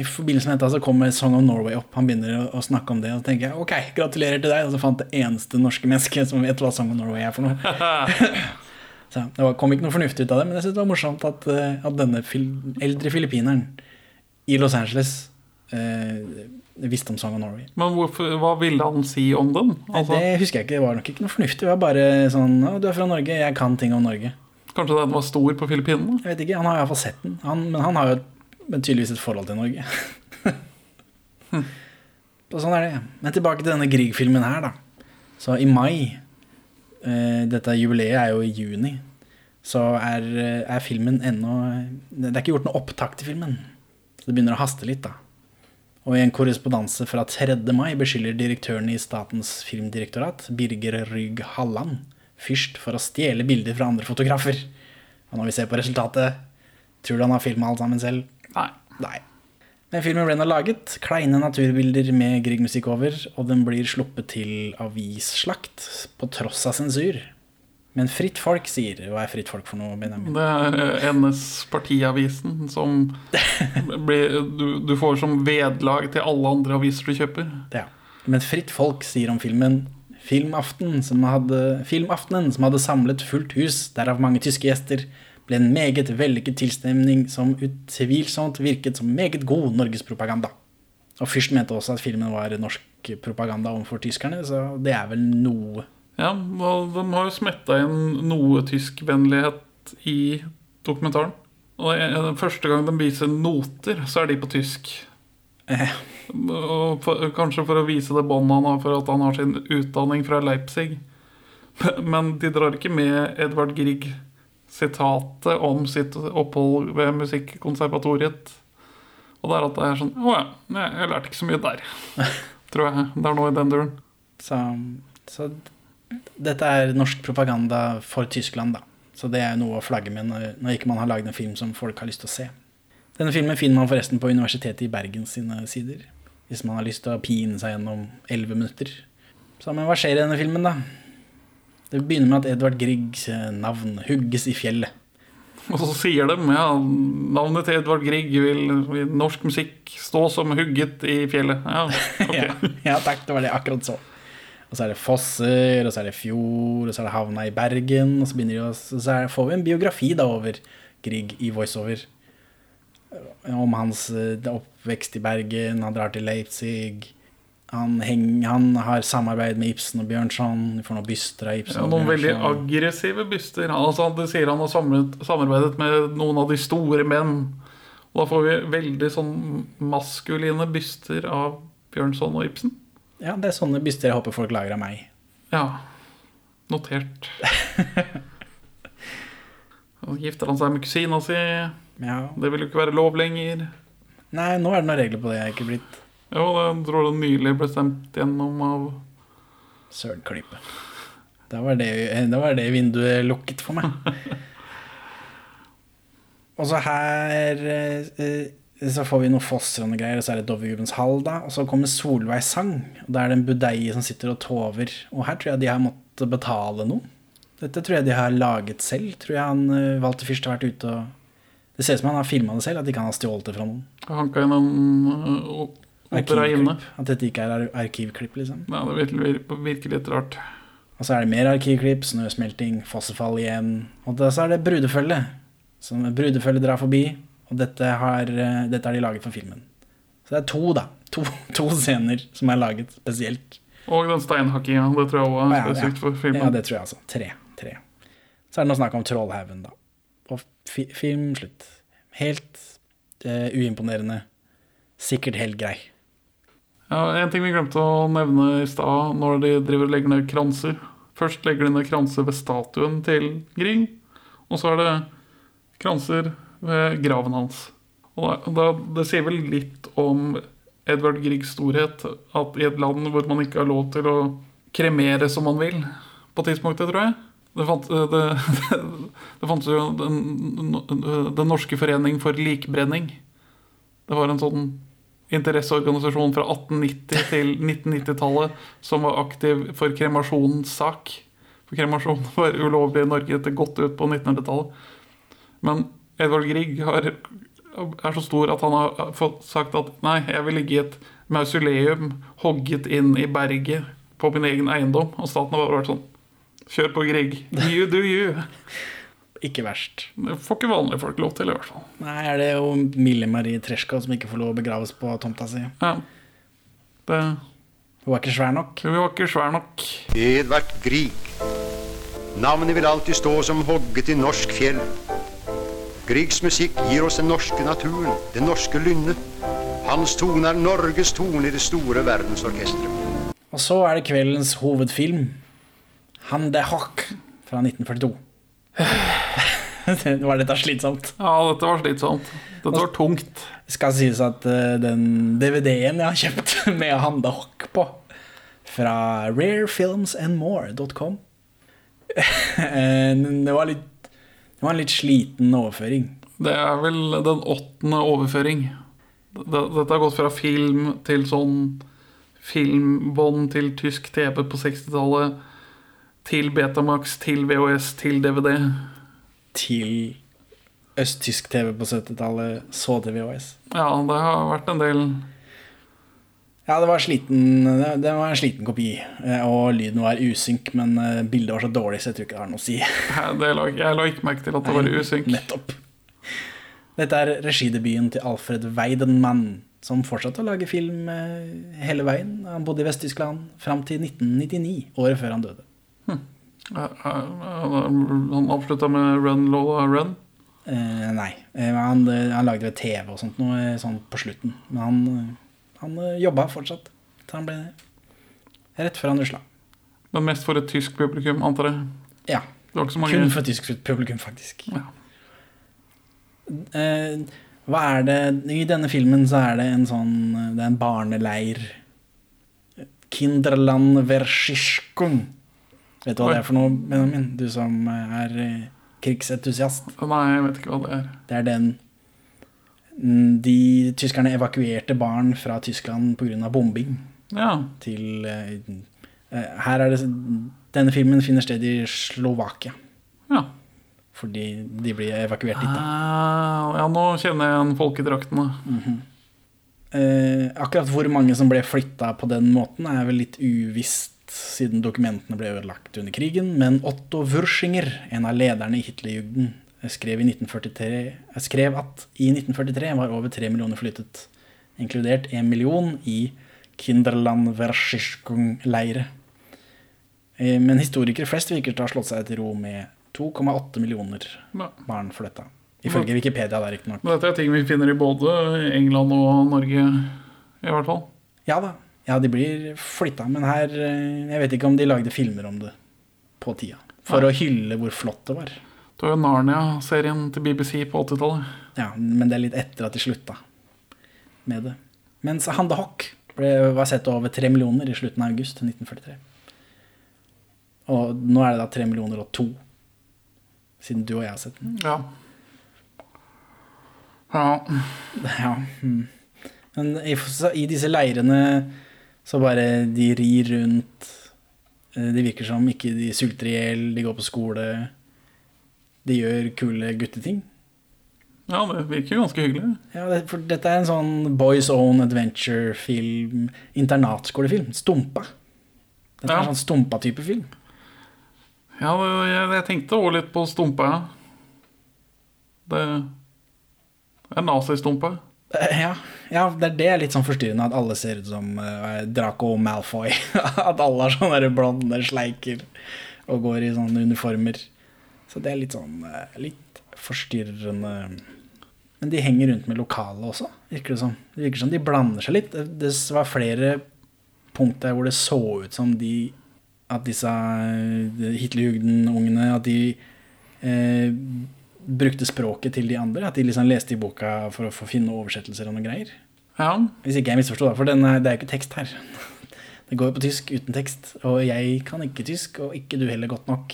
i forbindelse med dette, så kommer Song of Norway opp. Han begynner å, å snakke om det, og så tenker jeg ok, gratulerer til deg. Og så fant det eneste norske mennesket som vet hva Song of Norway er for noe. *laughs* Så Det var- kom ikke noe fornuftig ut av det, men jeg synes det var morsomt at, eh, at denne fil eldre filippineren i Los Angeles eh, visste om Song of Norway. Men hvorfor, hva ville han si om den? Altså, det husker jeg ikke, det var nok ikke noe fornuftig. Det var bare sånn Å, du er fra Norge, jeg kan ting om Norge. kanskje den var stor på Filippinene? Jeg vet ikke, Han har iallfall sett den. Han, men han har jo tydeligvis et forhold til Norge. *laughs* Så sånn er det. Men tilbake til denne Grieg-filmen her, da. Så i mai eh, Dette jubileet er jo i juni. Så er, eh, er filmen ennå Det er ikke gjort noe opptak til filmen. Så det begynner å haste litt, da. Og i en korrespondanse fra 3. mai beskylder direktøren i Statens filmdirektorat, Birger Rygg Halland, Fyrst for å stjele bilder fra andre fotografer. Og når vi ser på resultatet, tror du han har filma alt sammen selv? Nei. Nei. Men filmen ble nå laget, kleine naturbilder med Grieg-musikk over, og den blir sluppet til avisslakt, på tross av sensur. Men Fritt Folk sier Hva er Fritt Folk for noe, Benjamin? Det er eh, NS Partiavisen som *laughs* blir, du, du får som vedlag til alle andre aviser du kjøper. Ja. Men Fritt Folk sier om filmen Filmaften, som hadde, Filmaftenen, som hadde samlet fullt hus, derav mange tyske gjester, ble en meget vellykket tilstemning som utvilsomt virket som meget god norgespropaganda. Og Fyrst mente også at filmen var norsk propaganda overfor tyskerne, så det er vel noe Ja, De har jo smetta inn noe tyskvennlighet i dokumentaren. Og Første gang de viser noter, så er de på tysk. eh, Og for, kanskje for å vise det båndet han har for at han har sin utdanning fra Leipzig. *laughs* Men de drar ikke med Edvard Grieg-sitatet om sitt opphold ved Musikkonservatoriet. Og det er at det er sånn Å ja, jeg lærte ikke så mye der. *laughs* Tror jeg. Det er noe i den duren. Så, så dette er norsk propaganda for Tyskland, da. Så det er noe å flagge med når, når ikke man har laget en film som folk har lyst til å se. Denne filmen finner man forresten på Universitetet i Bergen sine sider. Hvis man har lyst til å pine seg gjennom elleve minutter. Så, men hva skjer i denne filmen, da? Det begynner med at Edvard Griegs eh, navn hugges i fjellet. Og så sier de ja, navnet til Edvard Grieg vil i norsk musikk stå som hugget i fjellet. Ja, okay. *laughs* ja, ja takk, det var det akkurat så. Og så er det fosser, og så er det fjord, og så er det havna i Bergen. Og så, begynner de å, så får vi en biografi da over Grieg i voiceover. Om hans eh, oppvekst i Bergen, han drar til Leipzig. Han, heng, han har samarbeid med Ibsen og Bjørnson. Vi får noen byster av Ibsen Ja, noen veldig aggressive byster. Altså, det sier han har samarbeidet med noen av de store menn. Og da får vi veldig sånn maskuline byster av Bjørnson og Ibsen. Ja, det er sånne byster jeg håper folk lager av meg. Ja, notert. *laughs* Og gifter han seg med kusina si. Ja. Det vil jo ikke være lov lenger. Nei, nå er det noen regler på det jeg er ikke blitt. Jo, det tror jeg nylig ble stemt gjennom av Sølklype. Da var, det, da var det vinduet lukket for meg. *laughs* og så her eh, så får vi noen fosser og noen greier, og så er det Dovregubbens hall, da. Og så kommer Solveig sang, og da er det en budeie som sitter og tover. Og her tror jeg de har måttet betale noe. Dette tror jeg de har laget selv. Tror jeg han valgte Walter å har vært ute og Det ser ut som han har filma det selv, at ikke kan har stjålet det fra noen. Hanka en øh, opera inne. At dette ikke er arkivklipp, liksom. Ja, det virker, virker- litt rart. Og så er det mer arkivklipp, snøsmelting, fossefall igjen. Og så er det brudefølge. Som brudefølge drar forbi, og dette har, eh, dette har de laget for filmen. Så det er to, da. To, *laughs* to scener som er laget spesielt. Og den steinhakkinga. Det tror jeg også er Ja, ja. for filmen. Ja, det tror jeg altså. Tre. tre. Så er det noe snakk om Trollhaugen, da. Og fi, film slutt. Helt uh, uimponerende. Sikkert helt grei. Ja, En ting vi glemte å nevne i stad, når de driver og legger ned kranser Først legger de ned kranser ved statuen til Grieg, og så er det kranser ved graven hans. Og da, det sier vel litt om Edvard Griegs storhet at i et land hvor man ikke har lov til å kremere som man vil, på tidspunktet, tror jeg Det, fant, det, *laughs* det fantes jo den, den norske forening for likbrenning. Det var en sånn interesseorganisasjon fra 1890 til 1990-tallet som var aktiv for kremasjonssak. For kremasjon *laughs* var ulovlig i Norge til godt ut på 1900-tallet. Men Edvard Grieg har, er så stor at han har fått sagt at nei, jeg vil ligge i et mausoleum hogget inn i berget på min egen eiendom. Og staten har bare vært sånn Kjør på, Grieg. You do you. *laughs* Ikke verst. Det får ikke vanlige folk lov til, i hvert fall. Nei, er det jo Mille Marie Treschka som ikke får lov å begraves på tomta si? Ja. Det, Hun er ikke svær nok. Hun var ikke svær nok. Edvard Grieg. Navnet vil alltid stå som hogget i norsk fjell. Griegs musikk gir oss den norske naturen, det norske lynnet. Hans tone er Norges tone i det store verdensorkesteret. Og så er det kveldens hovedfilm. Han de Hock fra 1942. *sighs* Var dette slitsomt? Ja, dette var slitsomt. Dette var tungt. Det skal sies at eh, den DVD-en jeg har kjøpt *laughs* med Han de Hock på, fra rarefilmsandmore.com *laughs* eh, Det var litt Det var en litt sliten overføring. Det er vel den åttende overføring. Dette har gått fra film til sånn filmbånd til tysk TV på 60-tallet, til Betamax, til VHS, til DVD. Til østtysk TV på 70-tallet, så til VHS. Ja, det har vært en del Ja, det var, sliten, det var en sliten kopi, eh, og lyden var usynk, men eh, bildet var så dårlig, så jeg tror ikke det har noe å si. *laughs* det la, Jeg la ikke merke til at det var usynk. Nettopp. Dette er regidebuten til Alfred Weidenmann, som fortsatte å lage film eh, hele veien. Han bodde i Vest-Tyskland fram til 1999, året før han døde. Ja, Han avslutta med Run Lola Run. Eh, nei, han, han lagde TV og sånt noe sånn på slutten. Men han, han eh, jobba fortsatt til han ble rett før han rusla. Men mest for et tysk publikum, antar jeg. Ja. Så mange Kun for et tysk publikum, faktisk. Ja. Eh, hva er det I denne filmen så er det en sånn Det er en barneleir. Kinderland Verschischkung. Vet du hva Oi. det er for noe, Benjamin? Du som er eh, krigsentusiast. Nei, jeg vet ikke hva det er. Det er den De tyskerne evakuerte barn fra Tyskland pga. bombing Ja. til eh, eh, Her er det Denne filmen finner sted i Slovakia. ja. Fordi de blir evakuert dit. da. Ah, ja, nå kjenner jeg igjen folkedraktene. Eh, akkurat hvor mange som ble flytta på den måten, er vel litt uvisst, siden dokumentene ble ødelagt under krigen. Men Otto Wurschinger, en av lederne i Hitlerjugend, skrev, i 1943, eh, skrev at i 1943 var over tre millioner flyttet, inkludert én million i Kinderland Verschischkung-leire. Eh, men historikere flest virker til å ha slått seg til ro med 2,8 millioner barn flytta. Ifølge Wikipedia, da, riktignok. Men Dette er ting vi finner i både England og Norge, i hvert fall. Ja da. Ja, de blir flytta, men her eh, Jeg vet ikke om de lagde filmer om det på tida. For å hylle hvor flott det var. Du var jo Narnia-serien til BBC på 80-tallet. Ja, Men det er litt etter at de slutta med det. Mens Hande Hock var sett over tre millioner i slutten av august 1943. Og nå er det da tre millioner og to, siden du og jeg har sett den. Ja. Ja. *laughs* Ja. mm. Men i, i disse leirene så bare de rir rundt. Eh, Det virker som ikke de sulter i hjel, de går på skole. De gjør kule gutteting. ja, det virker ganske hyggelig. Ja, det, for dette er en sånn boys own adventure-film. Internatskolefilm. Stumpa. Dette er en sånn Stumpa-type film. Ja, det- jeg, jeg tenkte også litt på stumpa, ja. Det er nazistumpa. Eh, Ja, ja, det er det litt sånn forstyrrende at alle ser ut som uh, Draco Malfoy. *laughs* at alle har sånne blonde sleiker og går i sånne uniformer. Så det er litt sånn eh, litt forstyrrende. Men de henger rundt med lokale også, virker det som. Det virker som de blander seg litt. Det var flere punkt der hvor det så ut som de at disse eh, Hitlerjugend-ungene At de eh, brukte språket til de andre. At de liksom leste i boka for å få finne oversettelser og noen greier. Ja, Hvis ikke jeg misforsto, da. For den, er- det er jo ikke tekst her. *laughs* Det går jo på tysk uten tekst. Og jeg kan ikke tysk, og ikke du heller godt nok.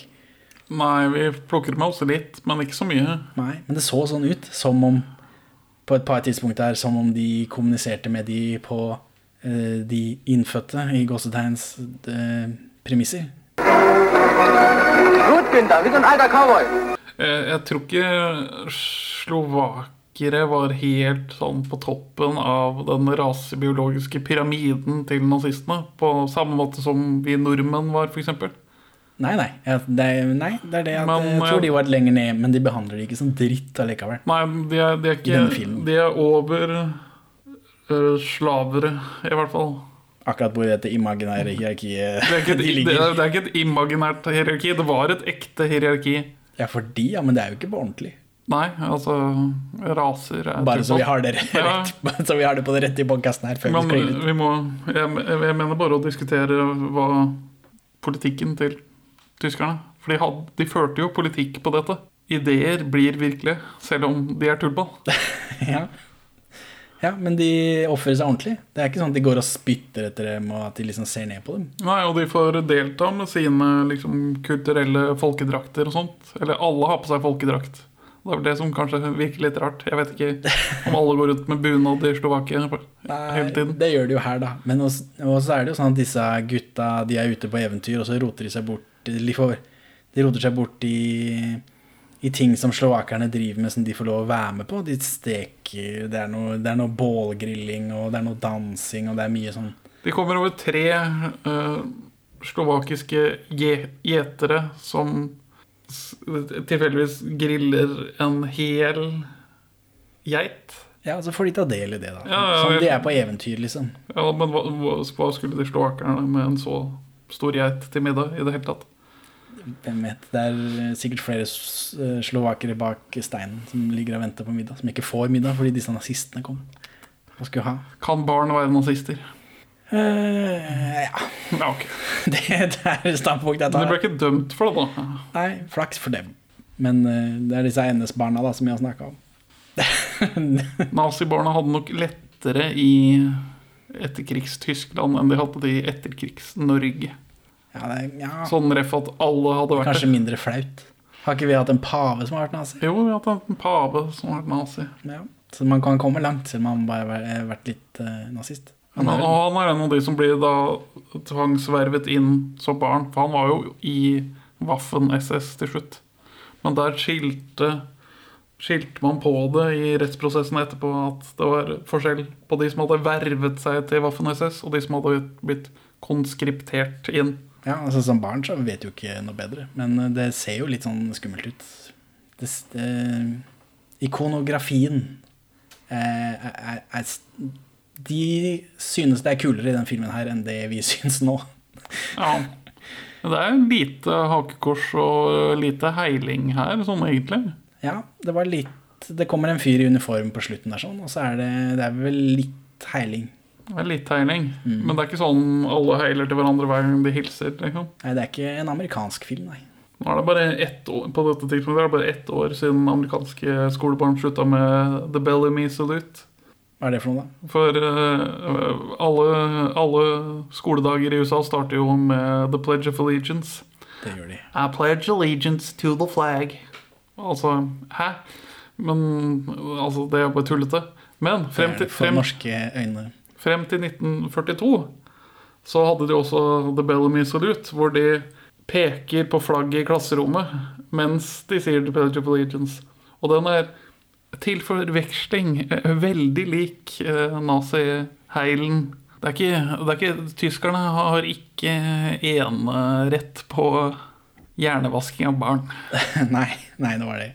Nei, vi plukker med oss litt, men ikke så mye. Nei, Men det så sånn ut, som om På et par tidspunkt der, som om de kommuniserte med de på eh, de innfødte, i gåsetegns eh, premisser. Eh, Jeg tror ikke slovakere var helt sånn på toppen av den rasebiologiske pyramiden til nazistene. På samme måte som vi nordmenn var, f.eks. Nei, nei. Ja, det, er, nei det er det at Men, jeg tror ja. de var lenger ned, men de behandler det ikke som dritt allikevel. Nei, de er, de er ikke. De er over uh, slavere, i hvert fall. Akkurat hvor dette imaginære hierarkiet Det er, et, *laughs* de det, ligger. er, det er ikke et imaginært hierarki. Det var et ekte hierarki. Ja, for de, ja, men det er jo ikke på ordentlig. Nei, altså Raser er Bare så vi har det Ja. rett, bare så vi har det på det rette i podkasten her. Vi Men sklir vi må jeg, jeg mener bare å diskutere hva politikken til tyskerne For de, hadde, de førte jo politikk på dette. Ideer blir virkelige, selv om de er tullball. *laughs* Ja. ja, men de oppfører seg ordentlig. Det er ikke sånn at de går og spytter etter dem, og at de liksom ser ned på dem. Nei, Og de får delta med sine liksom, kulturelle folkedrakter og sånt. Eller alle har på seg folkedrakt. Det er vel det som kanskje virker litt rart. Jeg vet ikke om alle går rundt med bunad i Slovakia hele tiden. det gjør de jo her, da. Men også, og så er det jo sånn at disse gutta de er ute på eventyr, og så roter de seg bort De, får, de roter seg bort i, i ting som slovakerne driver med, som de får lov å være med på. De steker Det er noe, det er noe bålgrilling, og det er noe dansing, og det er mye sånn De kommer over tre uh, slovakiske gjetere som tilfeldigvis griller en hel geit. Ja, så får de ta del i det, da. Ja, ja, Som de er på eventyr, liksom. Ja, men hva, hva skulle de slovakerne med en så stor geit til middag i det hele tatt? Hvem vet. Det er eh, sikkert flere eh, slovakere bak steinen som ligger og venter på middag, som ikke får middag fordi disse nazistene kom og skulle ha. Kan barn være nazister? Uh, ja. Ja, okay. *laughs* Det, det er standpunktet jeg tar. Men De ble ikke dømt for det, da. Nei, flaks for dem. Men uh, det er disse NS-barna da, som jeg har snakka om. *laughs* Nazibarna hadde nok lettere i etterkrigs-Tyskland enn de hadde det i etterkrigs-Norge. Ja, det ja, Sånn ref at alle hadde vært kanskje mindre flaut. Har ikke vi hatt en pave som har vært nazi? Jo, vi har hatt en pave som har vært nazi. Ja. Så man kan komme langt selv om man bare har vært litt uh, nazist. Han er, han er en av de som blir da tvangsvervet inn som barn. For han var jo i Waffen-SS til slutt. Men der skilte, skilte man på det i rettsprosessen etterpå at det var forskjell på de som hadde vervet seg til Waffen-SS, og de som hadde blitt konskriptert inn. Ja, altså Som barn så vet du ikke noe bedre, men eh, det ser jo litt sånn skummelt ut. Det, det, ikonografien eh, er, er, er De synes det er kulere i den filmen her enn det vi *laughs* syns nå. Ja. Det er lite hakekors og lite heiling her, sånn egentlig. Ja, det var litt Det kommer en fyr i uniform på slutten der, sånn, og så er det, det er vel litt heiling. Det er litt heiling. Men det er ikke sånn alle heiler til hverandre hver gang de hilser. liksom. Nei, det er ikke en amerikansk film, nei. Nå er det bare ett år, på dette tidspunktet er det bare ett år siden amerikanske skolebarn slutta med The Bellamy Salute. Hva er det for noe, da? For uh, alle, alle skoledager i USA starter jo med The Pledge of Allegiance. Det gjør de. I pledge allegiance to the flag. Altså, hæ? Men altså, det er bare tullete. Men frem til, frem, norske øyne. Frem til 1942 så hadde de også The Bellamy Salute, hvor de peker på flagget i klasserommet mens de sier The Pledge of Allegiance. Og den er til forveksling eh, veldig lik eh, naziheilen. Det er ikke, det er ikke Tyskerne har ikke enerett på hjernevasking av barn. *laughs* nei, nei, det var det.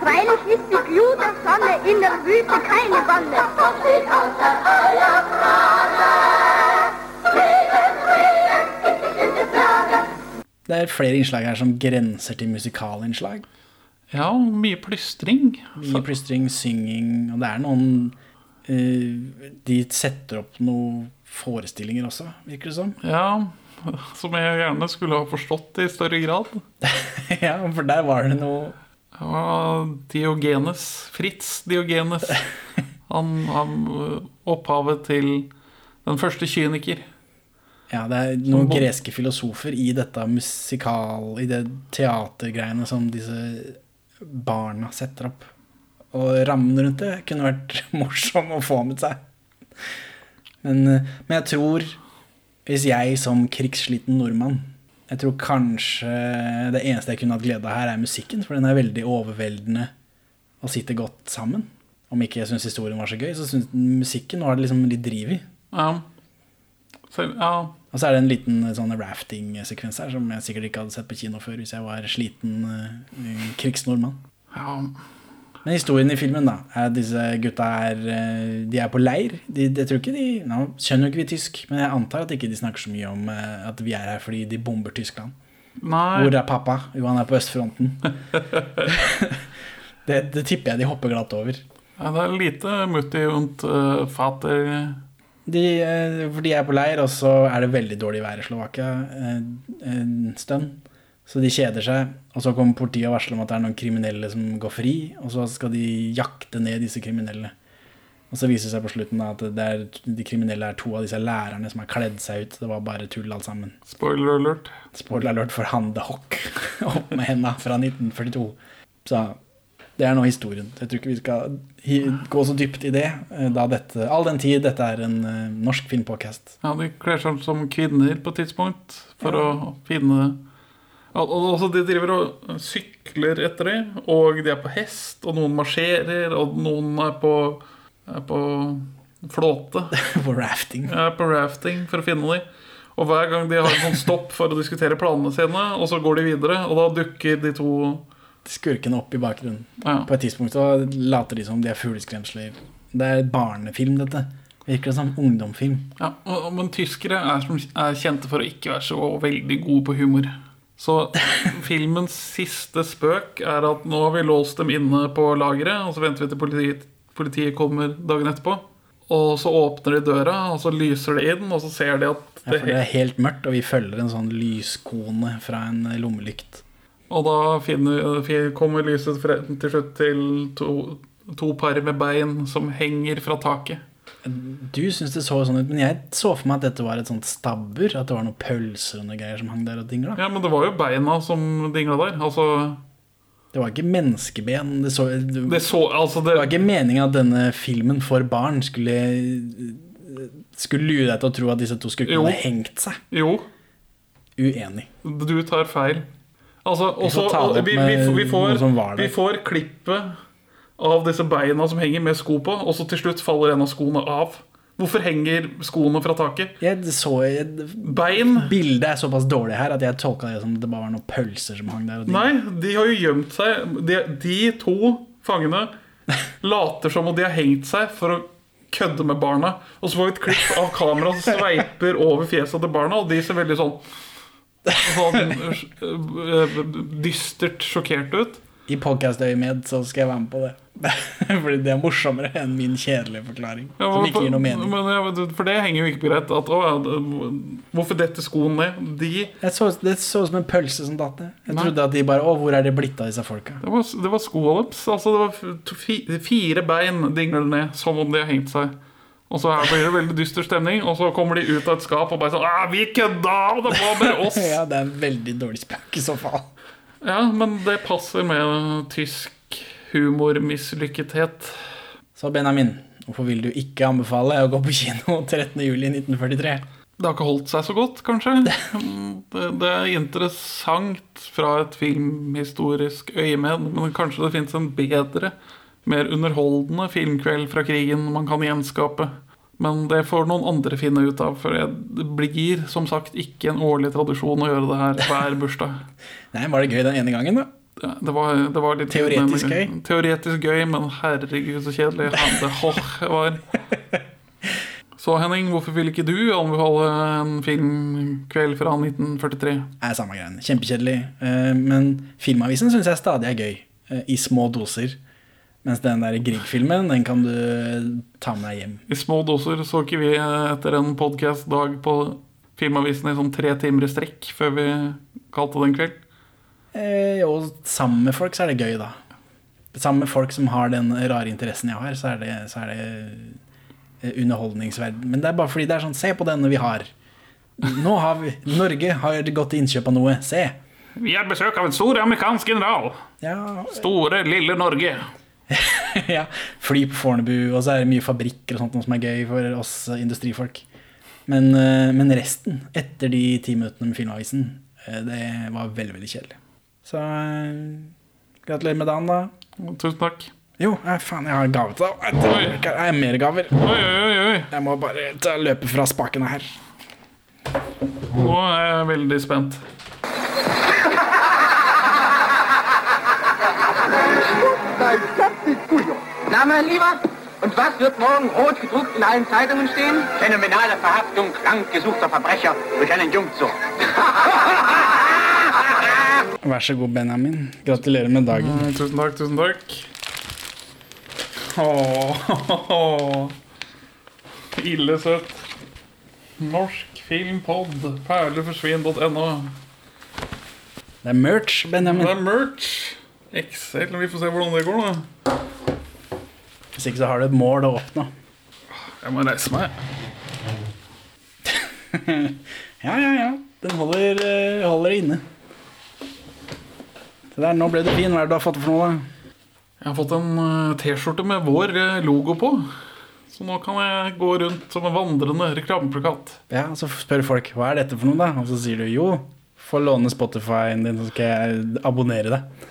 Freilich ist die Glut der Sonne in der Wüste keine Wonne. Det er flere innslag her som grenser til musikalinnslag. Ja, og mye plystring. Mye plystring, synging, og det er noen uh, De setter opp noen forestillinger også, virker det som. Ja, *laughs* som jeg gjerne skulle ha forstått i større grad. *laughs* ja, for der var det noe var Diogenes. Fritz Diogenes. *laughs* Han, han opphavet til den første kyniker. Ja, det er noen greske filosofer i dette musikal... I det teatergreiene som disse barna setter opp. Og rammen rundt det kunne vært morsom å få med seg. Men, eh, men jeg tror, hvis jeg som krigssliten nordmann Jeg tror kanskje det eneste jeg kunne hatt glede av her, er musikken. For den er veldig overveldende og sitter godt sammen. Om ikke jeg syns historien var så gøy, så syns musikken var det liksom litt driv i. Ja. For, ja. Og så er det en liten eh, sånn rafting-sekvens her som jeg sikkert ikke hadde sett på kino før hvis jeg var sliten uh, krigsnordmann. ja. Men historien i filmen da er at disse gutta er eh, De er på leir. De, jeg tror ikke de Nå skjønner jo ikke vi tysk, men jeg antar at ikke de snakker så mye om eh, at vi er her fordi de bomber Tyskland. Nei. Hvor er pappa? Jo, han er på østfronten. *laughs* det, det tipper jeg de hopper glatt over. Ja, det er lite mutti und uh, fater De, eh, for de er på leir, og så er det veldig dårlig vær i Slovakia eh, en stund. Så de kjeder seg, og så kommer politiet og varsler om at det er noen kriminelle som går fri, og så skal de jakte ned disse kriminelle. Og så viser det seg på slutten at det er, de kriminelle er to av disse lærerne som har kledd seg ut. Det var bare tull alt sammen. Spoiler alert. Spoiler alert for Hande Hock *laughs* opp med henda fra 1942. Så det er nå historien. Jeg tror ikke vi skal gå så dypt i det, eh, da dette, all den tid dette er en eh, norsk filmpodcast. Ja, de kler seg som kvinner på et tidspunkt for å finne Også De driver og sykler etter dem, og de er på hest, og noen marsjerer, og noen er på, er på flåte. *laughs* På rafting. Ja, på rafting for å finne dem. Og hver gang de har en sånn stopp for å diskutere planene sine, og så går de videre, og da dukker de to Skurkene opp i bakgrunnen. Ja. På et tidspunkt så later de som de er fugleskremsler. Det er barnefilm, dette. Virker det som ungdomsfilm. Ja, men tyskere er, som, er kjente for å ikke være så veldig gode på humor. Så filmens siste spøk er at nå har vi låst dem inne på lageret, og så venter vi til politiet, politiet kommer dagen etterpå. Og så åpner de døra, og så lyser det inn, og så ser de at Ja, det, for det er helt mørkt, og vi følger en sånn lyskone fra en lommelykt. Og da finner, kommer lyset frem til slutt til to, to par med bein som henger fra taket. Du syns det så sånn ut, men jeg så for meg at dette var et sånt stabbur. At det var noen pølser og noe greier som hang der og dingla. Ja, men det var jo beina som dingla der. Altså, Det var ikke menneskeben. Det, så, det, det så Altså, det, var ikke meningen at denne filmen for barn skulle Skulle lure deg til å tro at disse to skulle hadde hengt seg. Jo, Uenig. Du tar feil. Altså, Vi får også, det vi, vi, vi, får, vi får klippet av disse beina som henger med sko på, og så til slutt faller en av skoene av. Hvorfor henger skoene fra taket? Jeg så jeg, Bein? Bildet er såpass dårlig her at jeg tolka det som det bare var noen pølser som hang der. Dingla. Nei, de har jo gjemt seg. De, de to fangene later som om de har hengt seg for å kødde med barna. Og så får vi et klipp av kamera som sveiper over fjeset til barna, og de ser veldig sånn Sånn øh, dystert sjokkert ut. I podcast-øyemed så skal jeg være med på det. *laughs* Fordi det er morsommere enn min kjedelige forklaring. Ja, som ikke gir noe mening. Men, for det henger jo ikke på greit. At, å, hvorfor detter skoen ned? De, så, det så ut som en pølse som datt ned. Jeg Nei. trodde at de bare Å, hvor er det blitt av disse folka? det, var, det var skoa deres. Altså, det var fi- fire bein dingler ned, som om de har hengt seg. Og så her blir det veldig dyster stemning, og så kommer de ut av et skap og bare sånn «Ah, Vi kødda! Det var bare oss! *laughs* Ja, det er en veldig dårlig spøk i så fall. Ja, men det passer med tysk humormislykkethet. Så Benjamin, hvorfor vil du ikke anbefale å gå på kino 13.07.1943? Det har ikke holdt seg så godt, kanskje. Det, det er interessant fra et filmhistorisk øyemed, men kanskje det fins en bedre, mer underholdende filmkveld fra krigen man kan gjenskape. Men det får noen andre finne ut av, for det blir som sagt ikke en årlig tradisjon å gjøre det her hver bursdag. *laughs* Nei, var det gøy den ene gangen, da? Ja, Det var, det var litt Teoretisk gøy? Teoretisk gøy, men herregud, så kjedelig det var. *laughs* Så Henning, hvorfor vil ikke du anbefale en filmkveld fra 1943? Nei, samme greien. Kjempekjedelig. Eh, Men Filmavisen syns jeg stadig er gøy. eh, I små doser. Mens den der Grieg-filmen, den kan du ta med deg hjem. I små doser så ikke vi etter en podkast-dag på Filmavisen i sånn tre timer i strekk før vi kalte det en kveld. Eh, og sammen med folk så er det gøy, da. Sammen med folk som har den rare interessen jeg har, så er det, så er det eh, underholdningsverden. Men det er bare fordi det er sånn Se på denne vi har. Nå har vi Norge har gått til innkjøp av noe. Se. Vi har besøk av en stor amerikansk general. Ja, Store, lille Norge. *laughs* ja. Fly på Fornebu, og så er det mye fabrikker og sånt noe som er gøy for oss industrifolk. Men, eh, men resten, etter de ti minuttene med Filmavisen, eh, det var veldig, veldig kjedelig. Så eh, gratulerer med dagen, da. Tusen takk. Jo, faen, jeg har gave til deg. Jeg har mer gaver. Oi, oi, oi. Jeg må bare ta løpe fra spakene her. Nå er jeg veldig spent. Na, mein Lieber, und was wird morgen rot gedruckt in allen Zeitungen stehen? Phänomenale Verhaftung krank gesuchter Verbrecher durch einen Jungzug. *laughs* Vær så god, Benjamin. Gratulerer med dagen. Mm, Tusen takk, tusen takk. Åh, ille søtt. Norsk filmpod. Perleforsvinn.no. Det er merch, Det Benjamin. er merch. Excel. Vi får se hvordan det går, da. Hvis ikke så har du et mål å oppnå. Jeg må reise meg. *laughs* Ja, ja, ja. Den holder, eh, holder inne. Det der, nå ble du fin. Hva er det du har fått for noe, da? Jeg har fått en eh, T-skjorte med vår eh, logo på. Så nå kan jeg gå rundt som en vandrende reklameplakat. Ja, Så spør folk hva er dette for noe, da? Og så sier du jo, få låne Spotify-en din, så skal jeg abonnere deg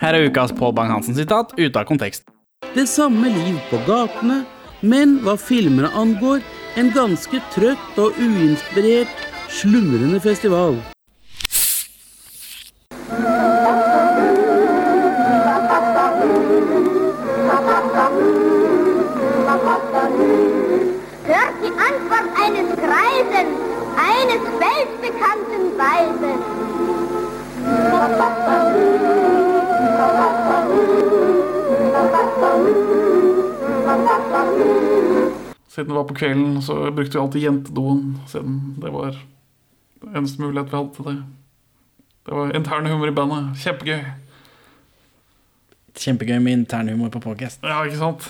Her er ukas Pål Bang-Hansen-sitat ute av kontekst. Det samme liv på gatene, men hva filmene angår, en ganske trøtt og uinspirert, slumrende festival. Hört die Antwort eines Greisen, eines weltbekannten Weisen. Siden det var på kvelden, så brukte vi alltid jentedoen. Siden det var eneste mulighet vi hadde til det. Det var intern humor i bandet. Kjempegøy. Kjempegøy med internhumor på podcast. Ja, ikke sant?